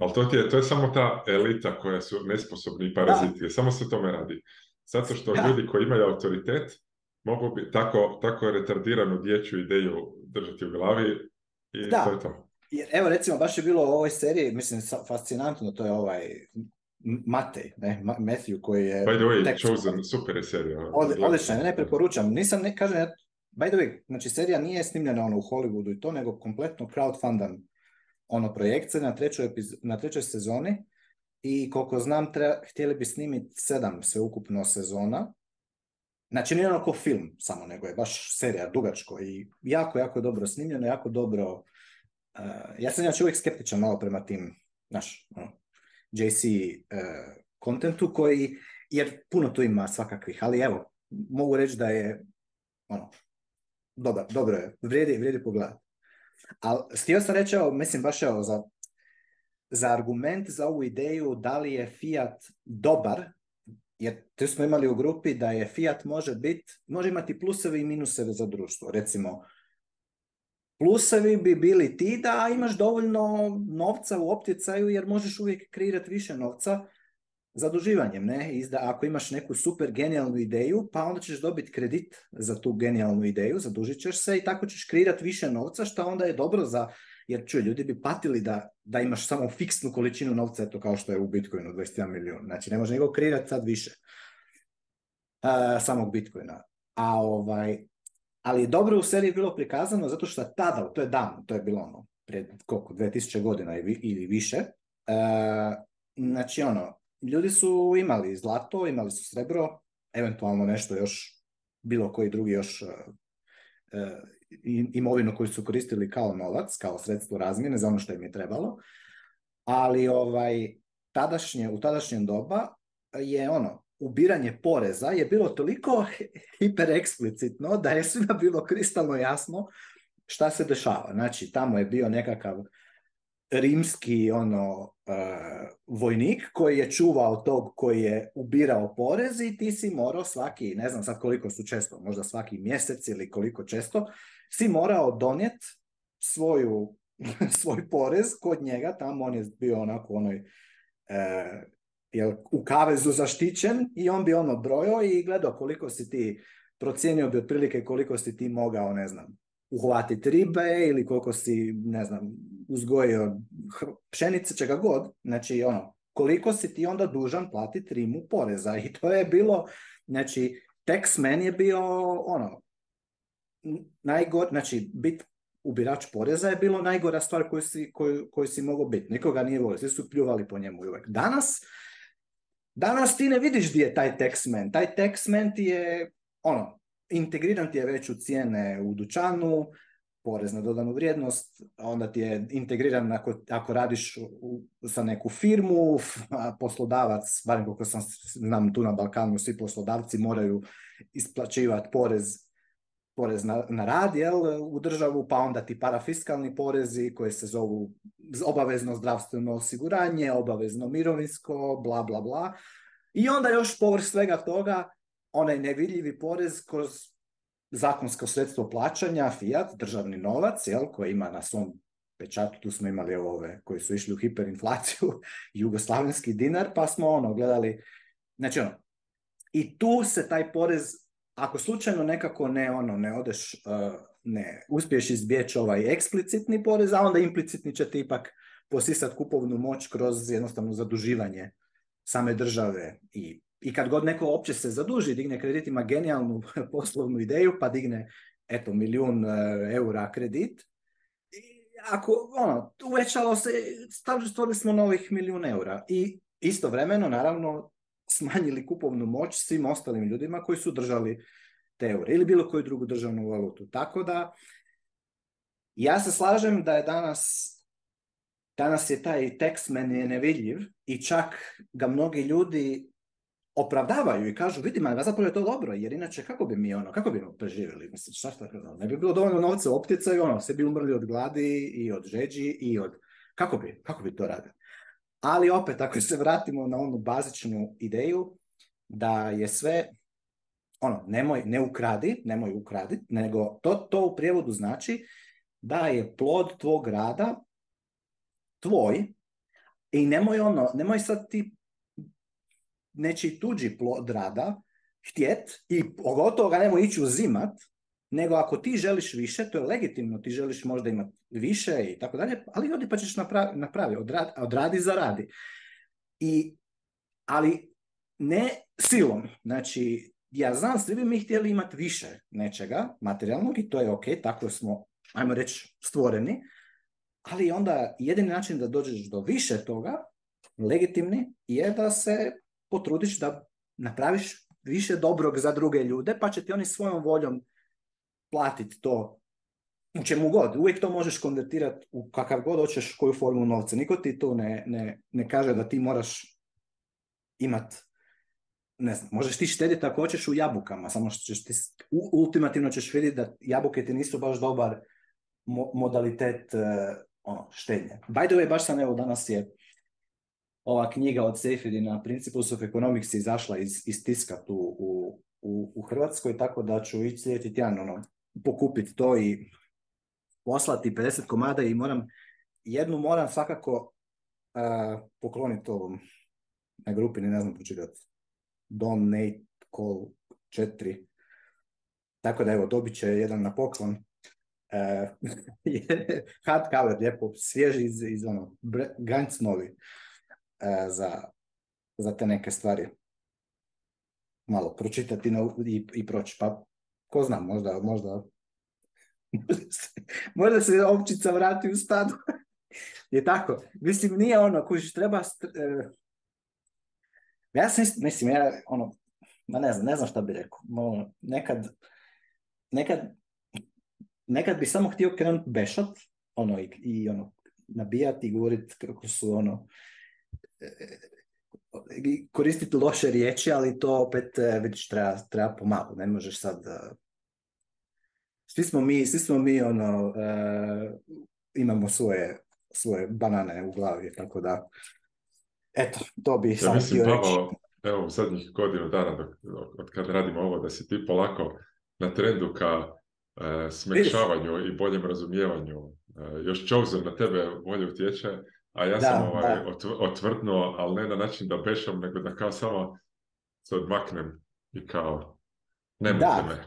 Ali to, je, to je samo ta elita koja su nesposobni i paraziti. Da. Samo se tome radi. Zato što ljudi koji imaju autoritet mogu bi tako, tako retardiranu dječju ideju držati u glavi i da. to je to. Jer, evo recimo baš je bilo u ovoj seriji, mislim fascinantno, to je ovaj Matej, ne, Matthew koji je... By the way, Chosen, super je serija. Ono, odlično, ne preporučam. Nisam, ne, kažem, by the way, znači serija nije snimljena ono u Hollywoodu i to, nego kompletno crowdfundan ono projekcije na trećoj, na trećoj sezoni i koliko znam htjeli bi snimiti sedam sveukupno sezona. Znači nije onako film samo, nego je baš serija dugačko i jako, jako dobro snimljeno, jako dobro... Eh, ja sam znači uvijek skeptičan malo prema tim, znaš, ono, JC kontentu eh, koji, jer puno tu ima svakakvih, ali evo, mogu reći da je ono, dobar, dobro je, vrijedi, vrijedi pogledati. Ali htio sam reći, evo, mislim baš evo, za, za argument za ovu ideju da li je Fiat dobar, jer tu smo imali u grupi da je Fiat može biti, može imati pluseve i minuseve za društvo. Recimo, plusevi bi bili ti da imaš dovoljno novca u opticaju jer možeš uvijek kreirati više novca, zaduživanjem, ne? Izda, ako imaš neku super genijalnu ideju, pa onda ćeš dobiti kredit za tu genijalnu ideju, zadužit ćeš se i tako ćeš kreirati više novca, što onda je dobro za, jer čuj, ljudi bi patili da, da imaš samo fiksnu količinu novca, eto kao što je u Bitcoinu 21 milijuna. Znači ne može nego kreirati sad više uh, samog Bitcoina. A ovaj, ali je dobro u seriji bilo prikazano zato što tada, to je davno, to je bilo ono, pred koliko, 2000 godina ili više, uh, znači ono, ljudi su imali zlato, imali su srebro, eventualno nešto još, bilo koji drugi još e, e, imovinu koju su koristili kao novac, kao sredstvo razmjene za ono što im je trebalo, ali ovaj tadašnje, u tadašnjem doba je ono, ubiranje poreza je bilo toliko hipereksplicitno da je svima bilo kristalno jasno šta se dešava. Znači, tamo je bio nekakav rimski ono e, vojnik koji je čuvao tog koji je ubirao porez i ti si morao svaki, ne znam sad koliko su često, možda svaki mjesec ili koliko često, si morao donijet svoju, svoj porez kod njega, tamo on je bio onako onoj e, u kavezu zaštićen i on bi ono brojao i gledao koliko si ti, procijenio bi otprilike koliko si ti mogao, ne znam, uhvatiti ribe ili koliko si, ne znam, uzgojio pšenice, čega god, znači ono, koliko si ti onda dužan platiti rimu poreza i to je bilo, znači man je bio ono, najgor, znači bit ubirač poreza je bilo najgora stvar koju si, koju, koju si mogao biti. Nikoga nije volio, svi su pljuvali po njemu uvijek. Danas, danas ti ne vidiš gdje je taj man. Taj man ti je, ono, integriran ti je već u cijene u dućanu, porez na dodanu vrijednost, onda ti je integriran ako, ako radiš u, za neku firmu, poslodavac, barem koliko sam znam tu na Balkanu, svi poslodavci moraju isplaćivati porez, porez na, rad jel, u državu, pa onda ti parafiskalni porezi koji se zovu obavezno zdravstveno osiguranje, obavezno mirovinsko, bla, bla, bla. I onda još povrh svega toga, onaj nevidljivi porez kroz zakonsko sredstvo plaćanja, fiat, državni novac, jel, koji ima na svom pečatu, tu smo imali ove koji su išli u hiperinflaciju, jugoslavenski dinar, pa smo ono gledali, znači ono, i tu se taj porez, ako slučajno nekako ne ono, ne odeš, eh, ne, uspiješ izbjeći ovaj eksplicitni porez, a onda implicitni će ti ipak posisati kupovnu moć kroz jednostavno zaduživanje same države i i kad god neko opće se zaduži, digne kreditima genijalnu poslovnu ideju, pa digne eto milijun e, eura kredit, i ako ono, uvećalo se, stavili stvorili smo novih milijun eura i istovremeno naravno smanjili kupovnu moć svim ostalim ljudima koji su držali te eure ili bilo koju drugu državnu valutu. Tako da ja se slažem da je danas danas je taj tekst meni je nevidljiv i čak ga mnogi ljudi opravdavaju i kažu, vidi, ma zapravo je to dobro, jer inače kako bi mi ono, kako bi mi ono preživjeli? Mislim, šta šta, ono, ne bi bilo dovoljno novca optica i ono, se bi umrli od gladi i od žeđi i od, kako bi, kako bi to radili? Ali opet, ako se vratimo na onu bazičnu ideju, da je sve, ono, nemoj, ne ukradi, nemoj ukradi nego to, to u prijevodu znači da je plod tvog rada tvoj i nemoj ono, nemoj sad ti nečiji tuđi plod rada, htjet i pogotovo ga nemo ići uzimat, nego ako ti želiš više, to je legitimno, ti želiš možda imati više i tako dalje, ali odi pa ćeš napravi, napravi odradi, odradi zaradi. I, ali ne silom, znači ja znam svi bi mi htjeli imati više nečega materijalnog i to je ok, tako smo, ajmo reći, stvoreni, ali onda jedini način da dođeš do više toga, legitimni, je da se potrudiš da napraviš više dobrog za druge ljude, pa će ti oni svojom voljom platiti to u čemu god. Uvijek to možeš konvertirati u kakav god hoćeš koju formu novca. Niko ti to ne, ne, ne kaže da ti moraš imat ne znam, možeš ti štediti ako hoćeš u jabukama, samo što ćeš ti, ultimativno ćeš vidjeti da jabuke ti nisu baš dobar modalitet uh, ono, štednje. By the way, baš sam evo danas je ova knjiga od Seyfriedina, Principles of Economics izašla iz, iz tiska tu u, u, u Hrvatskoj, tako da ću ići sljedeći tjedan ono, pokupiti to i poslati 50 komada i moram, jednu moram svakako uh, e, pokloniti ovom na grupi, ne, znam počitati. Donate Call 4. Tako da evo, dobit će jedan na poklon. E, uh, hard cover, lijepo, svježi iz, iz ono, novi. Snovi. E, za, te neke stvari malo pročitati i, i proći. Pa ko zna, možda, možda, se, općica vrati u stadu. je tako. Mislim, nije ono, kužiš, treba... E, ja sam, mislim, ja, ono, ma ne znam, ne znam šta bi rekao. Ono, nekad, nekad, nekad bi samo htio krenuti bešat, ono, i, i ono, nabijati i govoriti kako su, ono, koristiti loše riječi, ali to opet, e, vidiš, treba, treba pomalo, ne možeš sad... E, svi smo mi, svi smo mi, ono, e, imamo svoje, svoje banane u glavi, tako da... Eto, to bi ja, sam mislim, htio reći. evo, u zadnjih godinu dana, dok, od kad radimo ovo, da si ti polako na trendu ka uh, smekšavanju i boljem razumijevanju. još Chosen na tebe bolje utječe, a ja sam ovaj, ali ne na način da bešam, nego da kao samo se odmaknem i kao, nemojte me.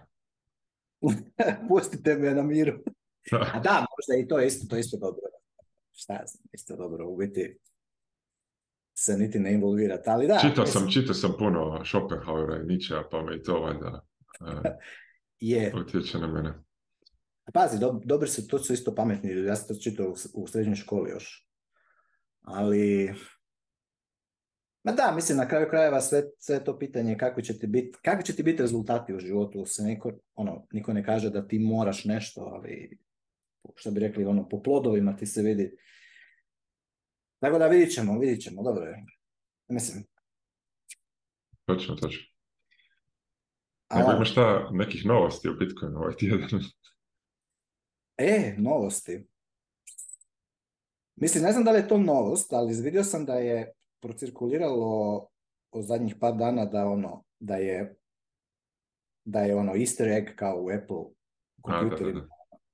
Pustite me na miru. A da, možda i to je isto, to isto dobro. Šta znam, isto dobro, u biti se niti ne involvirati, ali da. Čitao sam, čitao sam puno Schopenhauera i Nietzschea, pa me i to valjda e, utječe na mene. Pazi, dobro se, to su isto pametni, ja sam to čitao u srednjoj školi još ali Ma da, mislim, na kraju krajeva sve, sve to pitanje kako će biti, kakvi će ti biti rezultati u životu, se niko, ono, niko ne kaže da ti moraš nešto, ali što bi rekli, ono, po plodovima ti se vidi. Tako da vidit ćemo, vidit ćemo, dobro je. Mislim. Točno, točno. Nego ono- šta, nekih novosti u Bitcoinu ovaj tjedan? E, novosti. Mislim, ne znam da li je to novost, ali vidio sam da je procirkuliralo u zadnjih par dana da ono, da je da je ono easter egg kao u Apple kompjuteri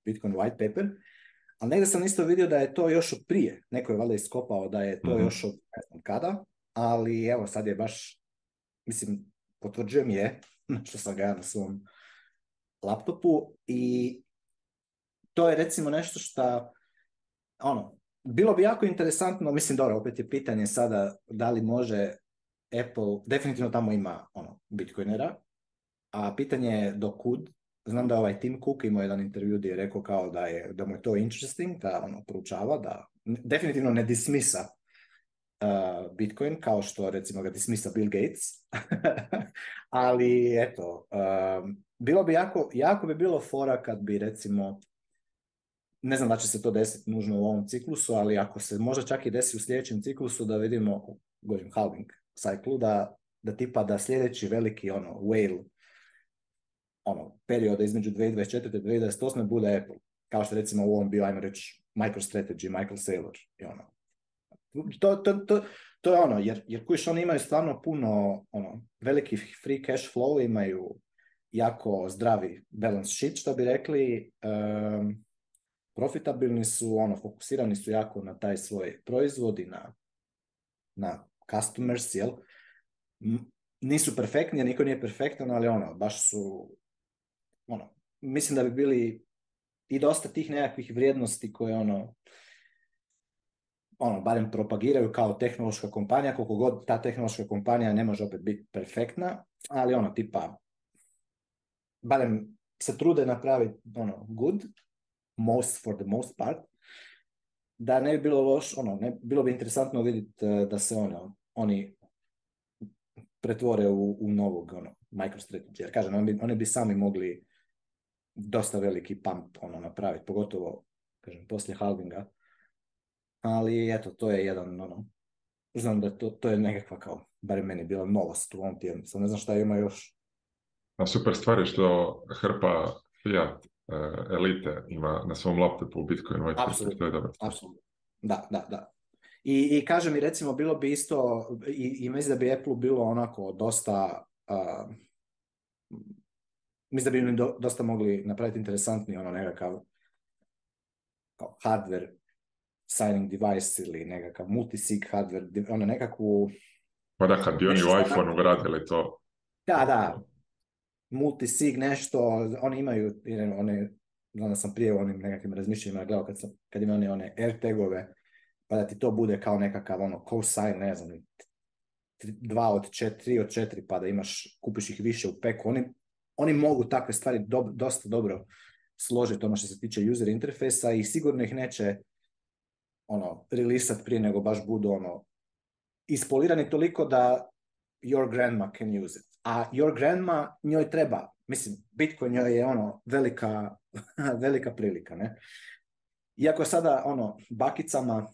Bitcoin white paper, ali negdje sam isto vidio da je to još od prije, neko je valjda iskopao da je to mhm. još od ne znam kada, ali evo sad je baš, mislim, potvrđujem je, što sam ga ja na svom laptopu i to je recimo nešto što ono, bilo bi jako interesantno, mislim dobro, opet je pitanje sada da li može Apple, definitivno tamo ima ono, bitcoinera, a pitanje je do kud, znam da je ovaj Tim Cook imao jedan intervju gdje je rekao kao da, je, da mu je to interesting, da ono proučava, da definitivno ne dismisa uh, Bitcoin, kao što recimo ga dismisa Bill Gates, ali eto, um, bilo bi jako, jako bi bilo fora kad bi recimo ne znam da će se to desiti nužno u ovom ciklusu, ali ako se možda čak i desi u sljedećem ciklusu da vidimo, govorim halving ciklu, da, da tipa da sljedeći veliki ono whale ono, perioda između 2024. i 2028. bude Apple. Kao što recimo u ovom bio, ajmo reći, MicroStrategy, Michael Saylor i ono. To, to, to, to je ono, jer, jer oni imaju stvarno puno ono, veliki free cash flow, imaju jako zdravi balance sheet, što bi rekli, um, profitabilni su, ono, fokusirani su jako na taj svoj proizvod i na, na customers, jel? Nisu perfektni, niko nije perfektan, ali ono, baš su, ono, mislim da bi bili i dosta tih nekakvih vrijednosti koje, ono, ono, barem propagiraju kao tehnološka kompanija, koliko god ta tehnološka kompanija ne može opet biti perfektna, ali ono, tipa, barem se trude napraviti ono, good, most for the most part, da ne bi bilo loš, ono, ne, bilo bi interesantno vidjeti e, da se ono, oni pretvore u, u novog ono, microstrategy, jer kažem, oni bi, oni bi sami mogli dosta veliki pump ono, napraviti, pogotovo kažem, poslije halvinga, ali eto, to je jedan, ono, znam da to, to je nekakva kao, barem meni bila novost u ovom tjednu, ne znam šta ima još. A super stvari što hrpa Fiat E, elite ima na svom laptopu u Bitcoinu. Apsolutno, Da, da, da. I, I kažem i recimo bilo bi isto, i, i mislim da bi Apple bilo onako dosta, uh, mislim da bi im do, dosta mogli napraviti interesantni ono nekakav kao hardware signing device ili nekakav multisig hardware, ono nekakvu... Pa da, kad bi oni u iPhone gradili to. Da, da, multisig nešto, oni imaju, one, da sam prije u onim nekakvim razmišljenjima gledao kad, sam, kad imaju one, one air pa da ti to bude kao nekakav ono cosine, ne znam, dva od četiri, od četiri, pa da imaš, kupiš ih više u peku. Oni, oni mogu takve stvari dosta dobro složiti ono što se tiče user interfejsa i sigurno ih neće ono, relisati prije nego baš budu ono, ispolirani toliko da your grandma can use it a your grandma njoj treba, mislim, Bitcoin njoj je ono velika, velika prilika, ne? Iako sada ono bakicama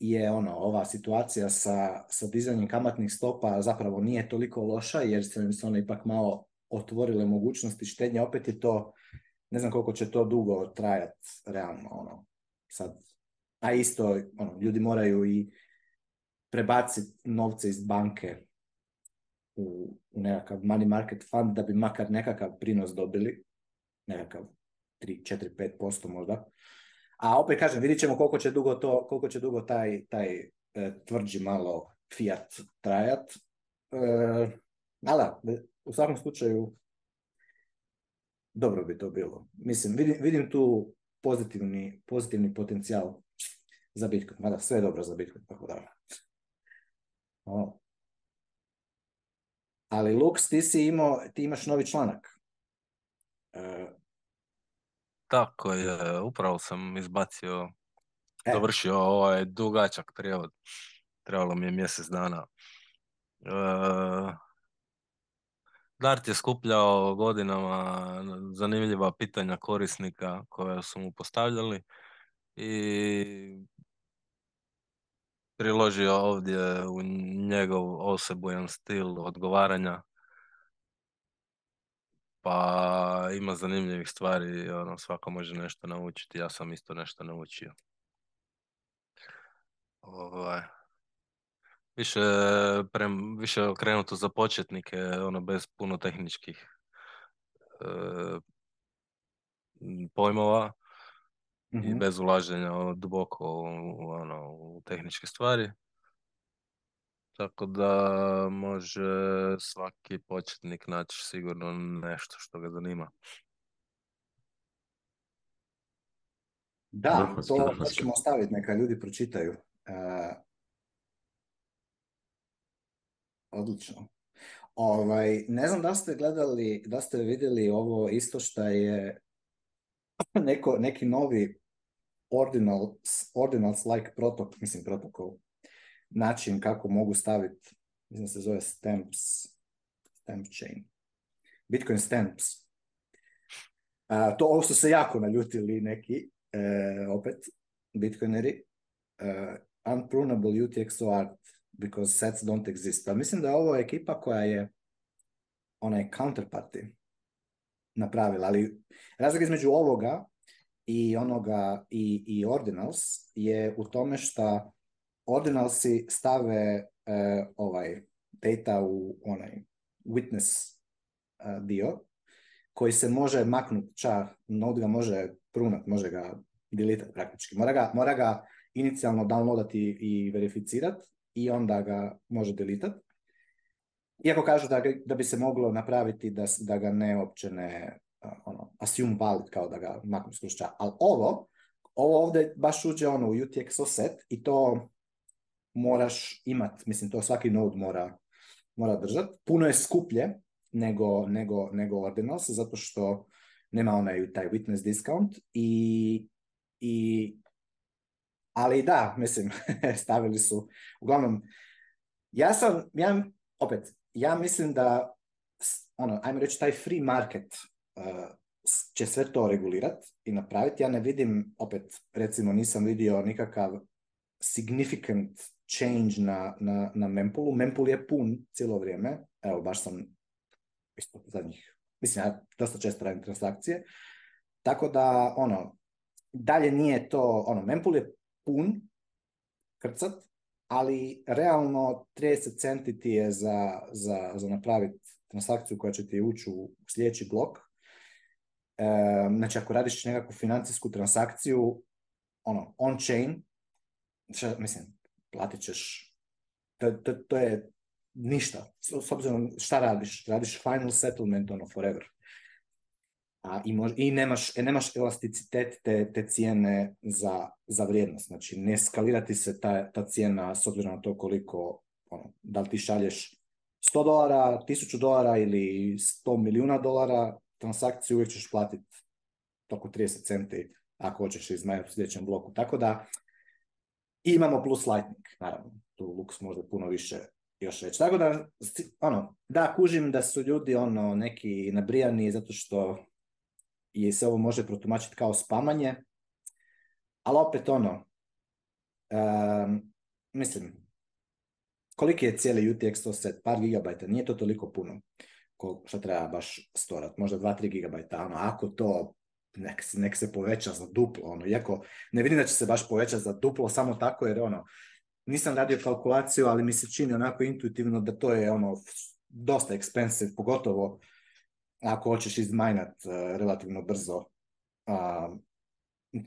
je ono ova situacija sa, sa dizanjem kamatnih stopa zapravo nije toliko loša jer se im se ono ipak malo otvorile mogućnosti štednje, opet je to ne znam koliko će to dugo trajati realno ono sad a isto ono ljudi moraju i prebaciti novce iz banke u, u nekakav money market fund da bi makar nekakav prinos dobili, nekakav 3, 4, 5% možda. A opet kažem, vidit ćemo koliko će dugo, to, koliko će dugo taj, taj e, tvrđi malo fiat trajat. E, ali u svakom slučaju dobro bi to bilo. Mislim, vidim, vidim tu pozitivni, pozitivni potencijal za Bitcoin. Mada sve je dobro za Bitko tako da. Ali Lux, ti si imao, ti imaš novi članak. E, Tako je, upravo sam izbacio, e. dovršio ovaj dugačak prijevod. Trebalo mi je mjesec dana. E... Dart je skupljao godinama zanimljiva pitanja korisnika koja su mu postavljali i priložio ovdje u njegov osebujan stil odgovaranja. Pa ima zanimljivih stvari, ono, svako može nešto naučiti, ja sam isto nešto naučio. Ovaj. Više, prem, više okrenuto za početnike, ono, bez puno tehničkih e, pojmova i mhm. bez ulaženja ono, duboko u, ono, u tehničke stvari. Tako da može svaki početnik naći sigurno nešto što ga zanima. Da, to, ćemo ostaviti, neka ljudi pročitaju. Uh, odlično. Ovaj, ne znam da ste gledali, da ste vidjeli ovo isto što je neko, neki novi ordinals, ordinals-like protok, mislim protokol, način kako mogu staviti, mislim se zove stamps, stamp chain, Bitcoin stamps. to ovo su se jako naljutili neki, e, opet, Bitcoineri, e, unprunable UTXO art because sets don't exist. Pa mislim da je ovo ekipa koja je onaj counterparty napravila, ali razlika između ovoga i onoga i, i Ordinals je u tome što Ordinalsi stave e, ovaj data u onaj witness e, dio koji se može maknuti čar, node ga može prunat, može ga delete praktički. Mora ga, mora ga inicijalno downloadati i verificirat i onda ga može delitat. Iako kažu da, da bi se moglo napraviti da, da ga ne opće ne ono, assume valid kao da ga maknu skrušća. Ali ovo, ovo ovdje baš uđe ono u UTXO set i to moraš imat, mislim to svaki node mora, mora držat. Puno je skuplje nego, nego, nego Ordinals zato što nema onaj taj witness discount i, i ali da, mislim, stavili su, uglavnom, ja sam, ja opet, ja mislim da, ono, ajmo reći, taj free market uh, će sve to regulirati i napraviti. Ja ne vidim, opet, recimo, nisam vidio nikakav significant change na, na, na Mempulu. Mempul je pun cijelo vrijeme. Evo, baš sam isto zadnjih, mislim, ja dosta često radim transakcije. Tako da, ono, dalje nije to, ono, Mempul je pun, krcat, ali realno 30 centi ti je za, za, za napraviti transakciju koja će ti ući u sljedeći blok. E, znači, ako radiš nekakvu financijsku transakciju, ono, on-chain, mislim, platit ćeš, to, to, je ništa, s, s obzirom šta radiš, radiš final settlement, ono, forever a, i, i nemaš, e, nemaš elasticitet te, te cijene za, za vrijednost. Znači, ne skalirati se ta, ta cijena s obzirom na to koliko, ono, da li ti šalješ 100 dolara, 1000 dolara ili 100 milijuna dolara, transakciju uvijek ćeš platiti toko 30 centi ako hoćeš iz u sljedećem bloku. Tako da imamo plus Lightning, naravno. Tu Lux može puno više još reći. Tako da, ono, da, kužim da su ljudi ono neki nabrijani zato što i se ovo može protumačiti kao spamanje. Ali opet ono, um, mislim, koliki je cijeli UTX-100 set? Par gigabajta, nije to toliko puno ko, što treba baš storat, možda 2-3 gigabajta, ono, ako to nek, nek, se poveća za duplo, ono, iako ne vidim da će se baš povećati za duplo, samo tako jer ono, nisam radio kalkulaciju, ali mi se čini onako intuitivno da to je ono dosta expensive, pogotovo ako hoćeš izmajnat e, relativno brzo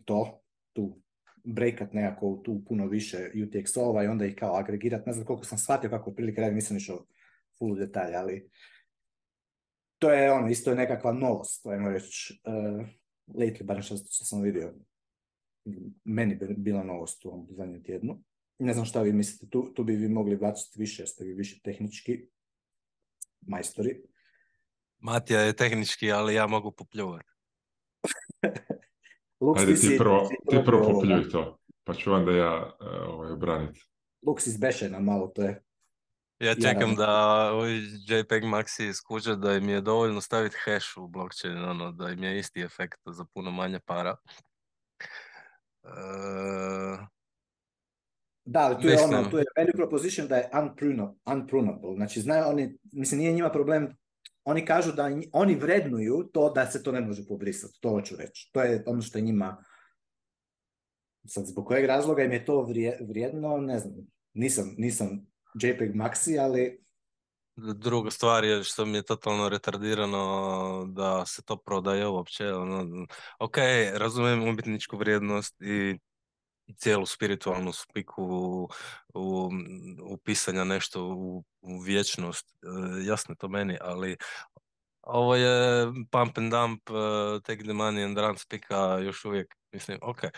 to, tu breakat nekako tu puno više UTX-ova i onda ih kao agregirat. Ne znam koliko sam shvatio kako prilike radi, nisam išao full detalje, ali to je ono, isto je nekakva novost, ajmo reći, uh, e, lately, bar što, što sam vidio. Meni bi bila novost u ovom zadnjem tjednu. Ne znam šta vi mislite, tu, bi vi mogli vlačiti više, jer ste vi više tehnički majstori. Matija je tehnički, ali ja mogu popljuvat. Ajde, ti, prvo, ti prvo popljuj to, pa ću da ja e, ovaj, branit. Luks izbešena malo, to je. Ja čekam da da JPEG Maxi iskuđa da im je dovoljno staviti hash u blockchain, ono, da im je isti efekt za puno manje para. Uh, da, ali tu je, ono, tu je value proposition da je unprunable, unprunable. Znači, znaju oni, mislim, nije njima problem oni kažu da oni vrednuju to da se to ne može pobrisati, to hoću reći. To je ono što je njima, sad zbog kojeg razloga im je to vrijedno, ne znam, nisam, nisam JPEG Maxi, ali... Druga stvar je što mi je totalno retardirano da se to prodaje uopće. Ono, ok, razumijem umjetničku vrijednost i cijelu spiritualnu spiku u, u, nešto u, u vječnost, e, jasno je to meni, ali ovo je pump and dump, e, take the money and run spika još uvijek, mislim, ok, e,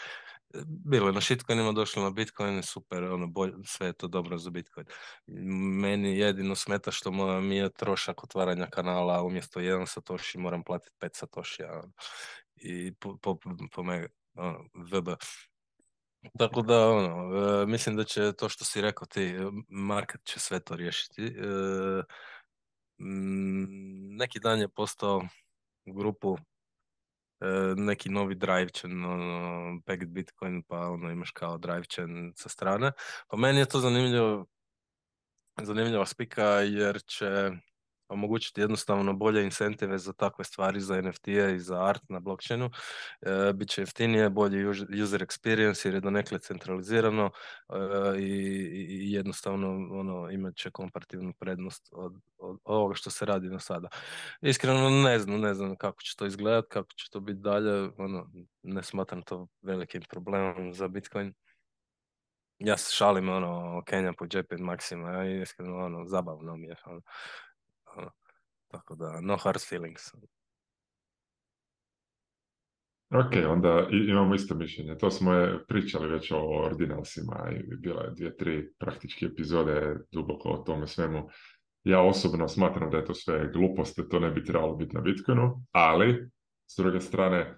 bilo je na shitcoinima, došlo na bitcoin, super, ono, bolj, sve je to dobro za bitcoin. Meni jedino smeta što moja mi je trošak otvaranja kanala, umjesto jedan satoshi moram platiti pet satoshi, ja, ono, i po, po, po, po ono, tako da, ono, e, mislim da će to što si rekao ti, e, market će sve to riješiti. E, mm, neki dan je postao grupu neki novi drive chain, ono, bitcoin, pa ono, imaš kao drive chain sa strane. Pa meni je to zanimljivo, zanimljiva spika jer će omogućiti jednostavno bolje incentive za takve stvari, za NFT-e i za art na blockchainu. E, eh, Biće jeftinije, bolji user experience jer je donekle centralizirano eh, i, jednostavno ono, imat će komparativnu prednost od, od ovoga što se radi na sada. Iskreno ne znam, ne znam kako će to izgledat, kako će to biti dalje. Ono, ne smatram to velikim problemom za Bitcoin ja se šalim ono Kenja po džepin maksima i iskreno ono zabavno mi je ono. Ono, tako da, no hard feelings. Ok, onda imamo isto mišljenje. To smo je pričali već o ordinalsima i bila je dvije, tri praktički epizode duboko o tome svemu. Ja osobno smatram da je to sve glupost, to ne bi trebalo biti na Bitcoinu, ali s druge strane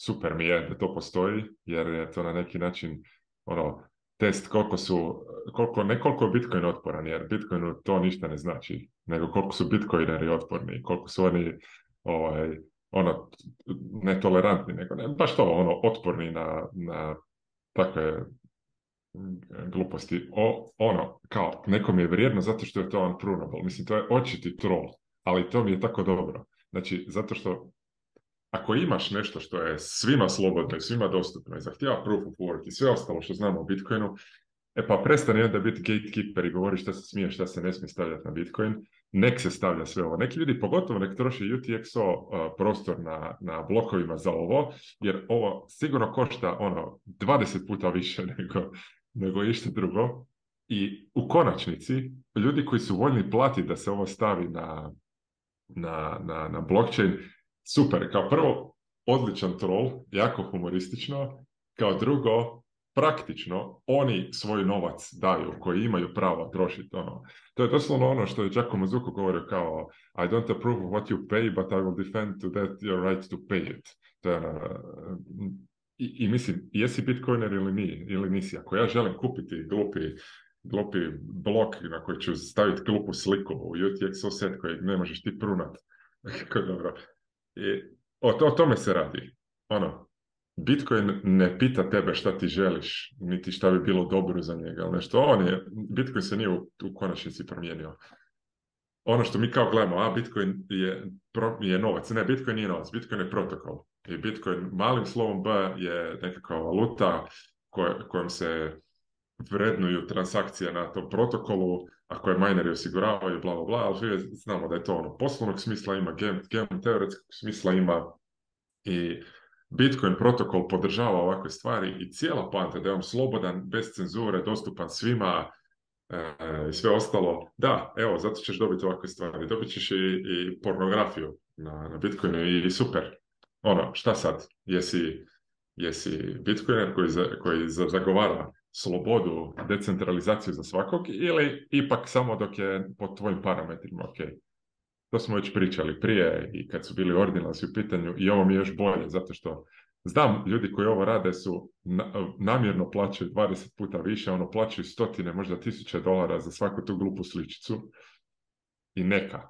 super mi je da to postoji, jer je to na neki način ono, test koliko su, koliko, ne koliko je Bitcoin otporan, jer Bitcoinu to ništa ne znači, nego koliko su Bitcoineri otporni, koliko su oni ovaj, ono, netolerantni, nego ne, baš to, ono, otporni na, na takve gluposti. O, ono, kao, nekom je vrijedno zato što je to unprunable. Mislim, to je očiti troll, ali to mi je tako dobro. Znači, zato što ako imaš nešto što je svima slobodno i svima dostupno i zahtjeva proof of work i sve ostalo što znamo o Bitcoinu, e pa prestani onda biti gatekeeper i govori šta se smije, šta se ne smije stavljati na Bitcoin, nek se stavlja sve ovo. Neki ljudi pogotovo nek troše UTXO e, prostor na, na blokovima za ovo, jer ovo sigurno košta ono 20 puta više nego, nego išta drugo. I u konačnici, ljudi koji su voljni platiti da se ovo stavi na, na, na, na blockchain, super, kao prvo, odličan troll, jako humoristično, kao drugo, praktično, oni svoj novac daju, koji imaju pravo trošiti, ono. To je doslovno ono što je Jacko Zuko govorio kao I don't approve of what you pay, but I will defend to that your right to pay it. To je, ono, i, I mislim, jesi bitcoiner ili, nije ili nisi, ako ja želim kupiti glupi glupi blok na koji ću staviti glupu sliku u UTXO set koji ne možeš ti prunat. dobro o, o tome se radi. Ono, Bitcoin ne pita tebe šta ti želiš, niti šta bi bilo dobro za njega, ali nešto. On je, Bitcoin se nije u, u konačnici promijenio. Ono što mi kao gledamo, a Bitcoin je, je novac. Ne, Bitcoin nije novac, Bitcoin je protokol. I Bitcoin malim slovom B je nekakva valuta kojom se vrednuju transakcije na tom protokolu ako je majneri osiguravaju, bla, bla, bla, ali znamo da je to ono poslovnog smisla ima, game, teoretskog smisla ima i Bitcoin protokol podržava ovakve stvari i cijela panta da je on slobodan, bez cenzure, dostupan svima eh, i sve ostalo. Da, evo, zato ćeš dobiti ovakve stvari. Dobit ćeš i, i pornografiju na, na Bitcoinu i, super. Ono, šta sad? Jesi, jesi Bitcoiner koji, za, koji za, zagovara slobodu, decentralizaciju za svakog ili ipak samo dok je po tvojim parametrima ok. To smo već pričali prije i kad su bili ordinansi u pitanju i ovo mi je još bolje zato što znam ljudi koji ovo rade su namjerno plaćaju 20 puta više, ono plaćaju stotine, možda tisuće dolara za svaku tu glupu sličicu i neka,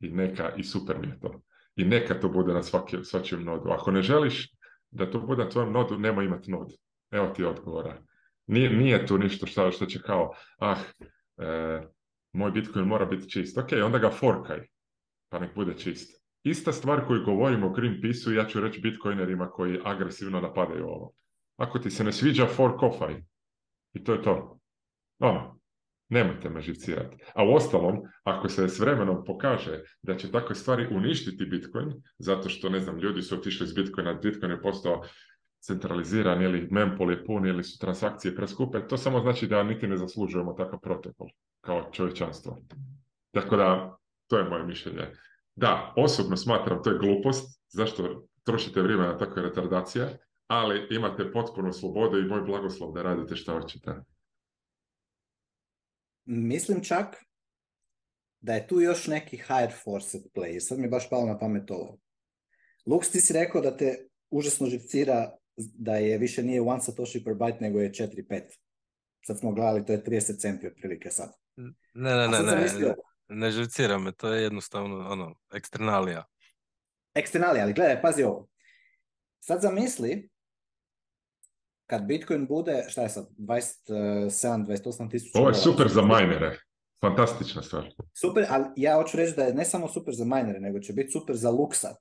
i neka, i super mi je to. I neka to bude na svaki, svačijem nodu. Ako ne želiš da to bude na tvojem nodu, nema imati nod. Evo ti odgovora nije, nije tu ništa što, što će kao, ah, e, moj Bitcoin mora biti čist. Ok, onda ga forkaj, pa nek bude čist. Ista stvar koju govorim o Greenpeace-u, ja ću reći Bitcoinerima koji agresivno napadaju ovo. Ako ti se ne sviđa, forkofaj. I to je to. Ono, nemojte me živcirati. A u ostalom, ako se s vremenom pokaže da će takve stvari uništiti Bitcoin, zato što, ne znam, ljudi su otišli iz Bitcoina, Bitcoin je postao centraliziran ili Mempol je pun ili su transakcije preskupe, to samo znači da niti ne zaslužujemo takav protokol kao čovječanstvo. Tako da, to je moje mišljenje. Da, osobno smatram to je glupost, zašto trošite vrijeme na takve retardacije, ali imate potpuno slobodu i moj blagoslov da radite što hoćete. Mislim čak da je tu još neki higher force at play. Sad mi je baš palo na pamet ovo. Lux, ti si rekao da te užasno živcira da je više nije one satoshi per byte, nego je 4-5. Sad smo gledali, to je 30 centi otprilike sad. Ne, ne, ne, ne, mislio... ne živcira me, to je jednostavno ono, eksternalija. Eksternalija, ali gledaj, pazi ovo. Sad zamisli, kad Bitcoin bude, šta je sad, 27, 28 tisuća... Ovo je super za minere. Fantastična stvar. Super, ali ja hoću reći da je ne samo super za minere, nego će biti super za luksa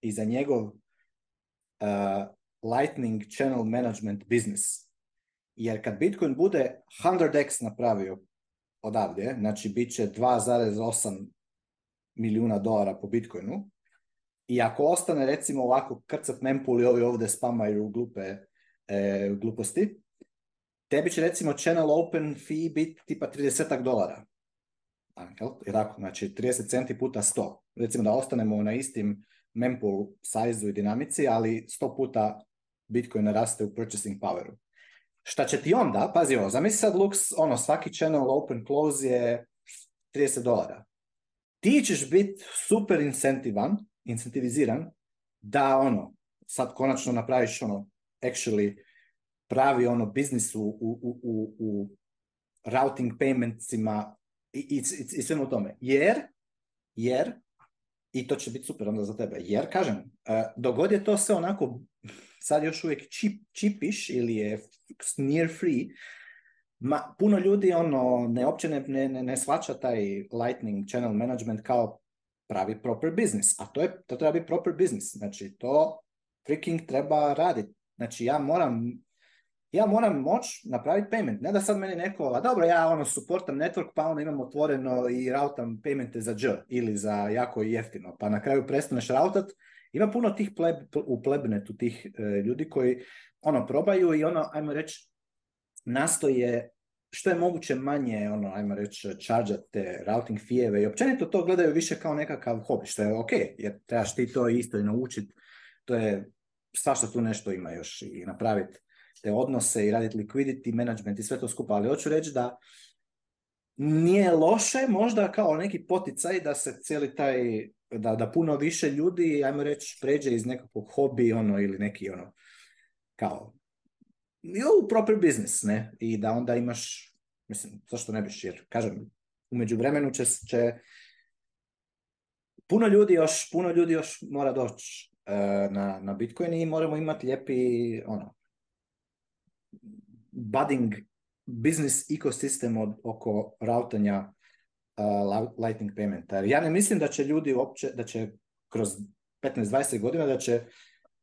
i za njegov eh, Lightning Channel Management Business. Jer kad Bitcoin bude 100x napravio odavde, znači bit će 2,8 milijuna dolara po Bitcoinu, i ako ostane recimo ovako krcat mempool i ovi ovdje spamaju glupe e, gluposti, tebi će recimo channel open fee biti tipa 30 dolara. Jer znači 30 centi puta 100. Recimo da ostanemo na istim mempool sajzu i dinamici, ali 100 puta Bitcoin naraste u purchasing poweru. Šta će ti onda, pazi ovo, zamisli sad Lux, ono, svaki channel open close je 30 dolara. Ti ćeš biti super incentivan, incentiviziran, da ono, sad konačno napraviš ono, actually pravi ono biznis u, u, u, u routing paymentsima i, i, i, i svemu tome. Jer, jer, i to će biti super onda za tebe, jer, kažem, eh, dogod je to sve onako sad još uvijek čip, čipiš ili je near free, ma, puno ljudi ono, ne, uopće ne, ne, ne shvaća taj Lightning Channel Management kao pravi proper business, a to, je, to treba biti proper business, znači to freaking treba raditi, znači ja moram ja moram moć napraviti payment. Ne da sad meni neko, a dobro, ja ono supportam network, pa onda imam otvoreno i routam paymente za dž ili za jako jeftino. Pa na kraju prestaneš rautat ima puno tih pleb, u plebnetu, tih e, ljudi koji ono probaju i ono, ajmo reći, nastoje što je moguće manje, ono, ajmo reći, čađate routing fijeve i općenito to gledaju više kao nekakav hobi, što je ok, jer trebaš ti to isto i naučiti, to je, svašta tu nešto ima još i napraviti te odnose i raditi liquidity management i sve to skupa, ali hoću reći da nije loše, možda kao neki poticaj da se cijeli taj, da, da puno više ljudi, ajmo reći, pređe iz nekakvog hobi ono, ili neki ono, kao, u proper biznis, ne? I da onda imaš, mislim, zašto ne biš, jer, kažem, u međuvremenu će, će puno ljudi još, puno ljudi još mora doći e, na, na Bitcoin i moramo imati lijepi, ono, budding biznis ekosistem od, oko routanja uh, Lightning paymenta. ja ne mislim da će ljudi uopće, da će kroz 15-20 godina da će,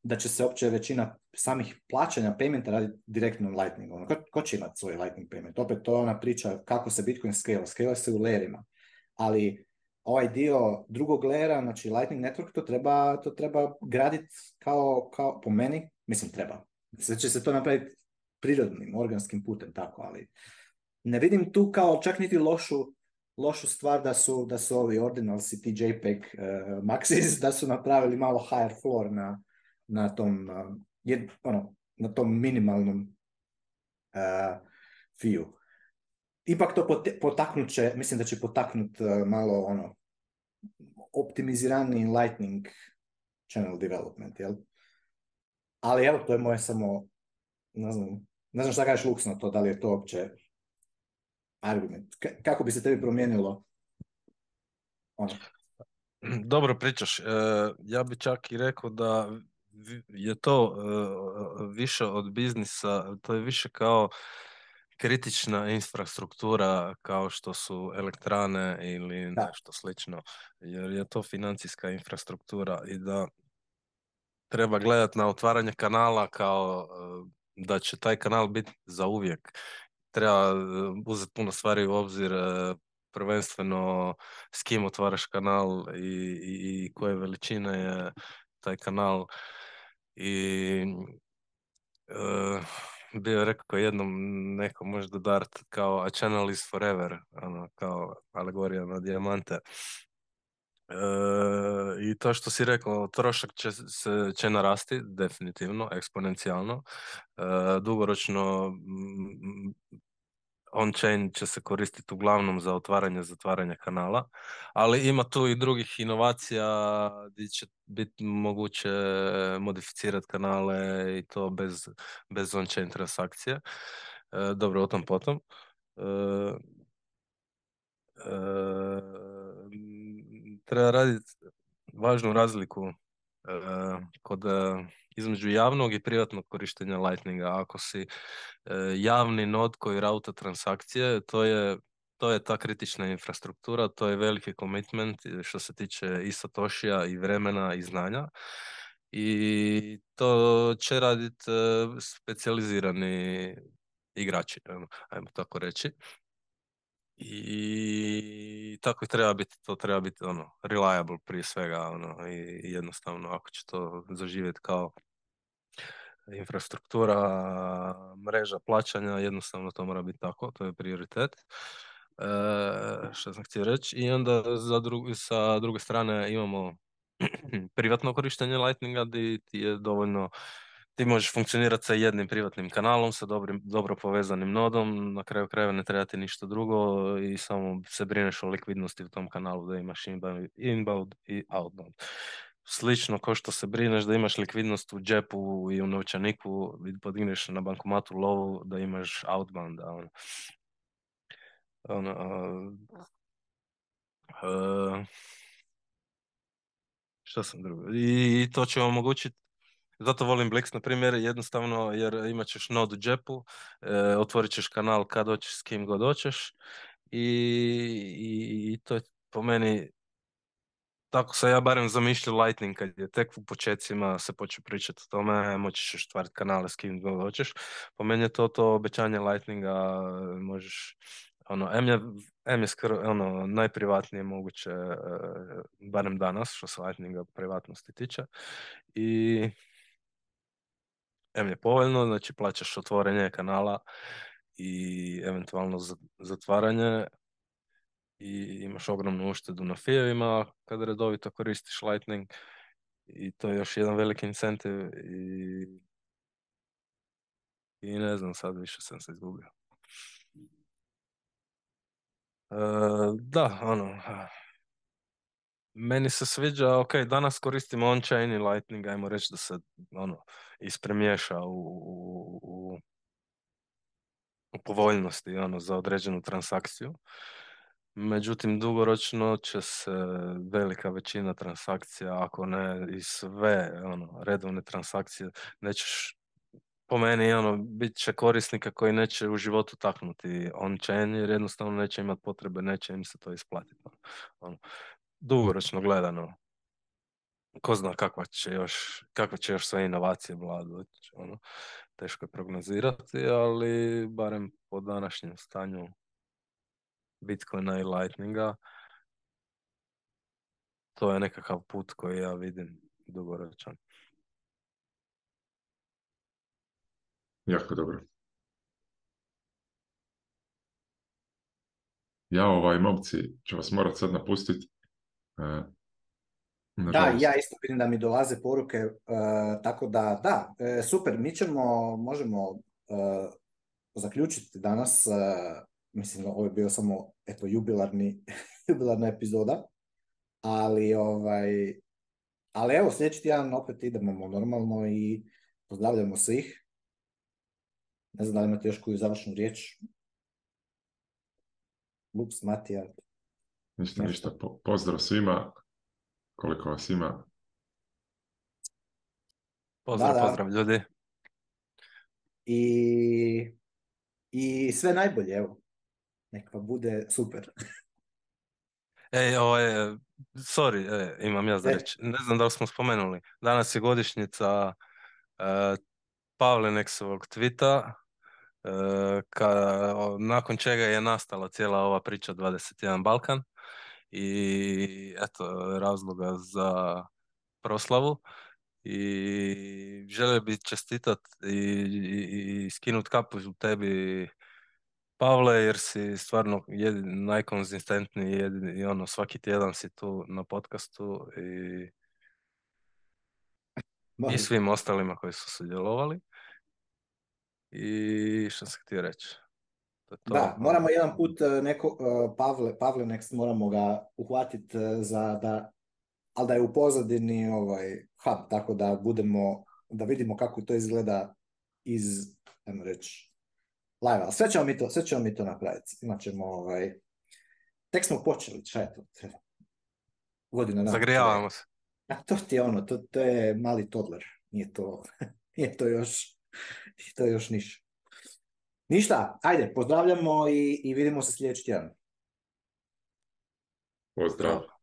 da će se uopće većina samih plaćanja paymenta raditi direktno lightning. ko, će imati svoj Lightning payment? Opet to je ona priča kako se Bitcoin scale. Scale se u lerima. Ali ovaj dio drugog lera, znači Lightning Network, to treba, to treba graditi kao, kao po meni, mislim treba. Sve će se to napraviti prirodnim, organskim putem, tako, ali ne vidim tu kao čak niti lošu, lošu stvar da su, da su ovi Ordinals i ti JPEG e, Maxis, da su napravili malo higher floor na, na tom, uh, ono, na tom minimalnom uh, Ipak to potaknut će, mislim da će potaknut malo ono, optimizirani Lightning channel development, jel? Ali evo, to je moje samo, ne znam, ne znam šta kažeš luksno to, da li je to uopće argument. kako bi se tebi promijenilo ono. Dobro pričaš. E, ja bi čak i rekao da je to e, više od biznisa, to je više kao kritična infrastruktura kao što su elektrane ili nešto slično, jer je to financijska infrastruktura i da treba gledati na otvaranje kanala kao e, da će taj kanal biti za uvijek. Treba e, uzeti puno stvari u obzir, e, prvenstveno s kim otvaraš kanal i, i, koje veličine je taj kanal. I e, bio rekao jednom neko možda Dart kao a channel is forever, ono, kao alegorija na dijamante. E, I to što si rekao, trošak će, se, će narasti, definitivno, eksponencijalno. E, dugoročno mm, on-chain će se koristiti uglavnom za otvaranje zatvaranje kanala, ali ima tu i drugih inovacija gdje će biti moguće modificirati kanale i to bez, bez on-chain transakcije. dobro, o tom potom. E, treba raditi važnu razliku e, kod e, između javnog i privatnog korištenja Lightninga. Ako si e, javni nod koji rauta transakcije, to je to je ta kritična infrastruktura, to je veliki commitment što se tiče i i vremena i znanja. I to će raditi specijalizirani igrači, ajmo tako reći. I tako i treba biti, to treba biti ono, reliable prije svega ono, i jednostavno ako će to zaživjeti kao infrastruktura, mreža plaćanja, jednostavno to mora biti tako, to je prioritet. E, što sam htio reći. I onda za sa druge strane imamo privatno korištenje Lightninga gdje je dovoljno ti možeš funkcionirati sa jednim privatnim kanalom, sa dobrim, dobro povezanim nodom, na kraju krajeva ne treba ti ništa drugo i samo se brineš o likvidnosti u tom kanalu da imaš inbound i outbound. Slično kao što se brineš da imaš likvidnost u džepu i u novčaniku, podigneš na bankomatu lovu da imaš outbound. Ono. Ono, uh, sam drugo? I, i to će omogućiti zato volim Blix, na primjer, jednostavno jer imat ćeš nod u džepu, e, otvorit ćeš kanal kad hoćeš s kim god hoćeš i, to je po meni tako sam ja barem zamišljao Lightning kad je tek u početcima se počeo pričati o tome, e, moći ćeš tvariti kanale s kim god hoćeš. Po meni je to to obećanje Lightninga, e, možeš ono, M je, skoro, ono, najprivatnije moguće, barem danas, što se Lightninga privatnosti tiče. I M je povoljno, znači plaćaš otvorenje kanala i eventualno zatvaranje i imaš ogromnu uštedu na fijevima kada redovito koristiš Lightning i to je još jedan veliki incentiv i, i ne znam, sad više sam se izgubio. E, da, ono, meni se sviđa, ok, danas koristimo on-chain i lightning, ajmo reći da se ono, ispremiješa u, u, u, povoljnosti ono, za određenu transakciju. Međutim, dugoročno će se velika većina transakcija, ako ne i sve ono, redovne transakcije, nećeš po meni ono, bit će korisnika koji neće u životu taknuti on-chain jer jednostavno neće imati potrebe, neće im se to isplatiti. Ono, ono dugoročno gledano, ko zna kakva će još, kakva će još sve inovacije vladati, ono, teško je prognozirati, ali barem po današnjem stanju Bitcoina i Lightninga, to je nekakav put koji ja vidim dugoročan. Jako dobro. Ja ovaj, momci, ću vas morat sad napustiti. E, da, ja isto vidim da mi dolaze poruke, e, tako da da, e, super, mi ćemo, možemo zaključiti danas, mislim da ovo je bio samo eto, jubilarni, jubilarna epizoda, ali ovaj, ali evo sljedeći tjedan opet idemo normalno i pozdravljamo svih. Ne znam da li imate još koju završnu riječ. Lups, Matija, Ništa, ništa. pozdrav svima. Koliko vas ima? Pozdrav, pozdrav ljudi. I, I sve najbolje, evo. Nek bude super. Ej, ovo ovaj, je, sorry, e, imam ja za e. reći. Ne znam da li smo spomenuli. Danas je godišnjica Pavlenexovog Pavle tvita, e, ka, nakon čega je nastala cijela ova priča 21 Balkan i eto razloga za proslavu i želio bi čestitat i, i, skinut kapu u tebi Pavle jer si stvarno jedin najkonzistentniji i ono svaki tjedan si tu na podcastu i, i svim ostalima koji su sudjelovali i što sam htio reći da, moramo jedan put e, neko, e, Pavle, Pavle next moramo ga uhvatiti e, za da, ali da je u pozadini ovaj hub, tako da budemo, da vidimo kako to izgleda iz, ajmo reći, live Sve ćemo mi to, sve ćemo mi to napraviti. ovaj, tek smo počeli, šta je to? Godina Zagrijavamo se. A to je ono, to, je mali toddler, nije to, nije to još, nije to još niš. Ništa, ajde, pozdravljamo i, i vidimo se sljedeći tjedan. Pozdrav.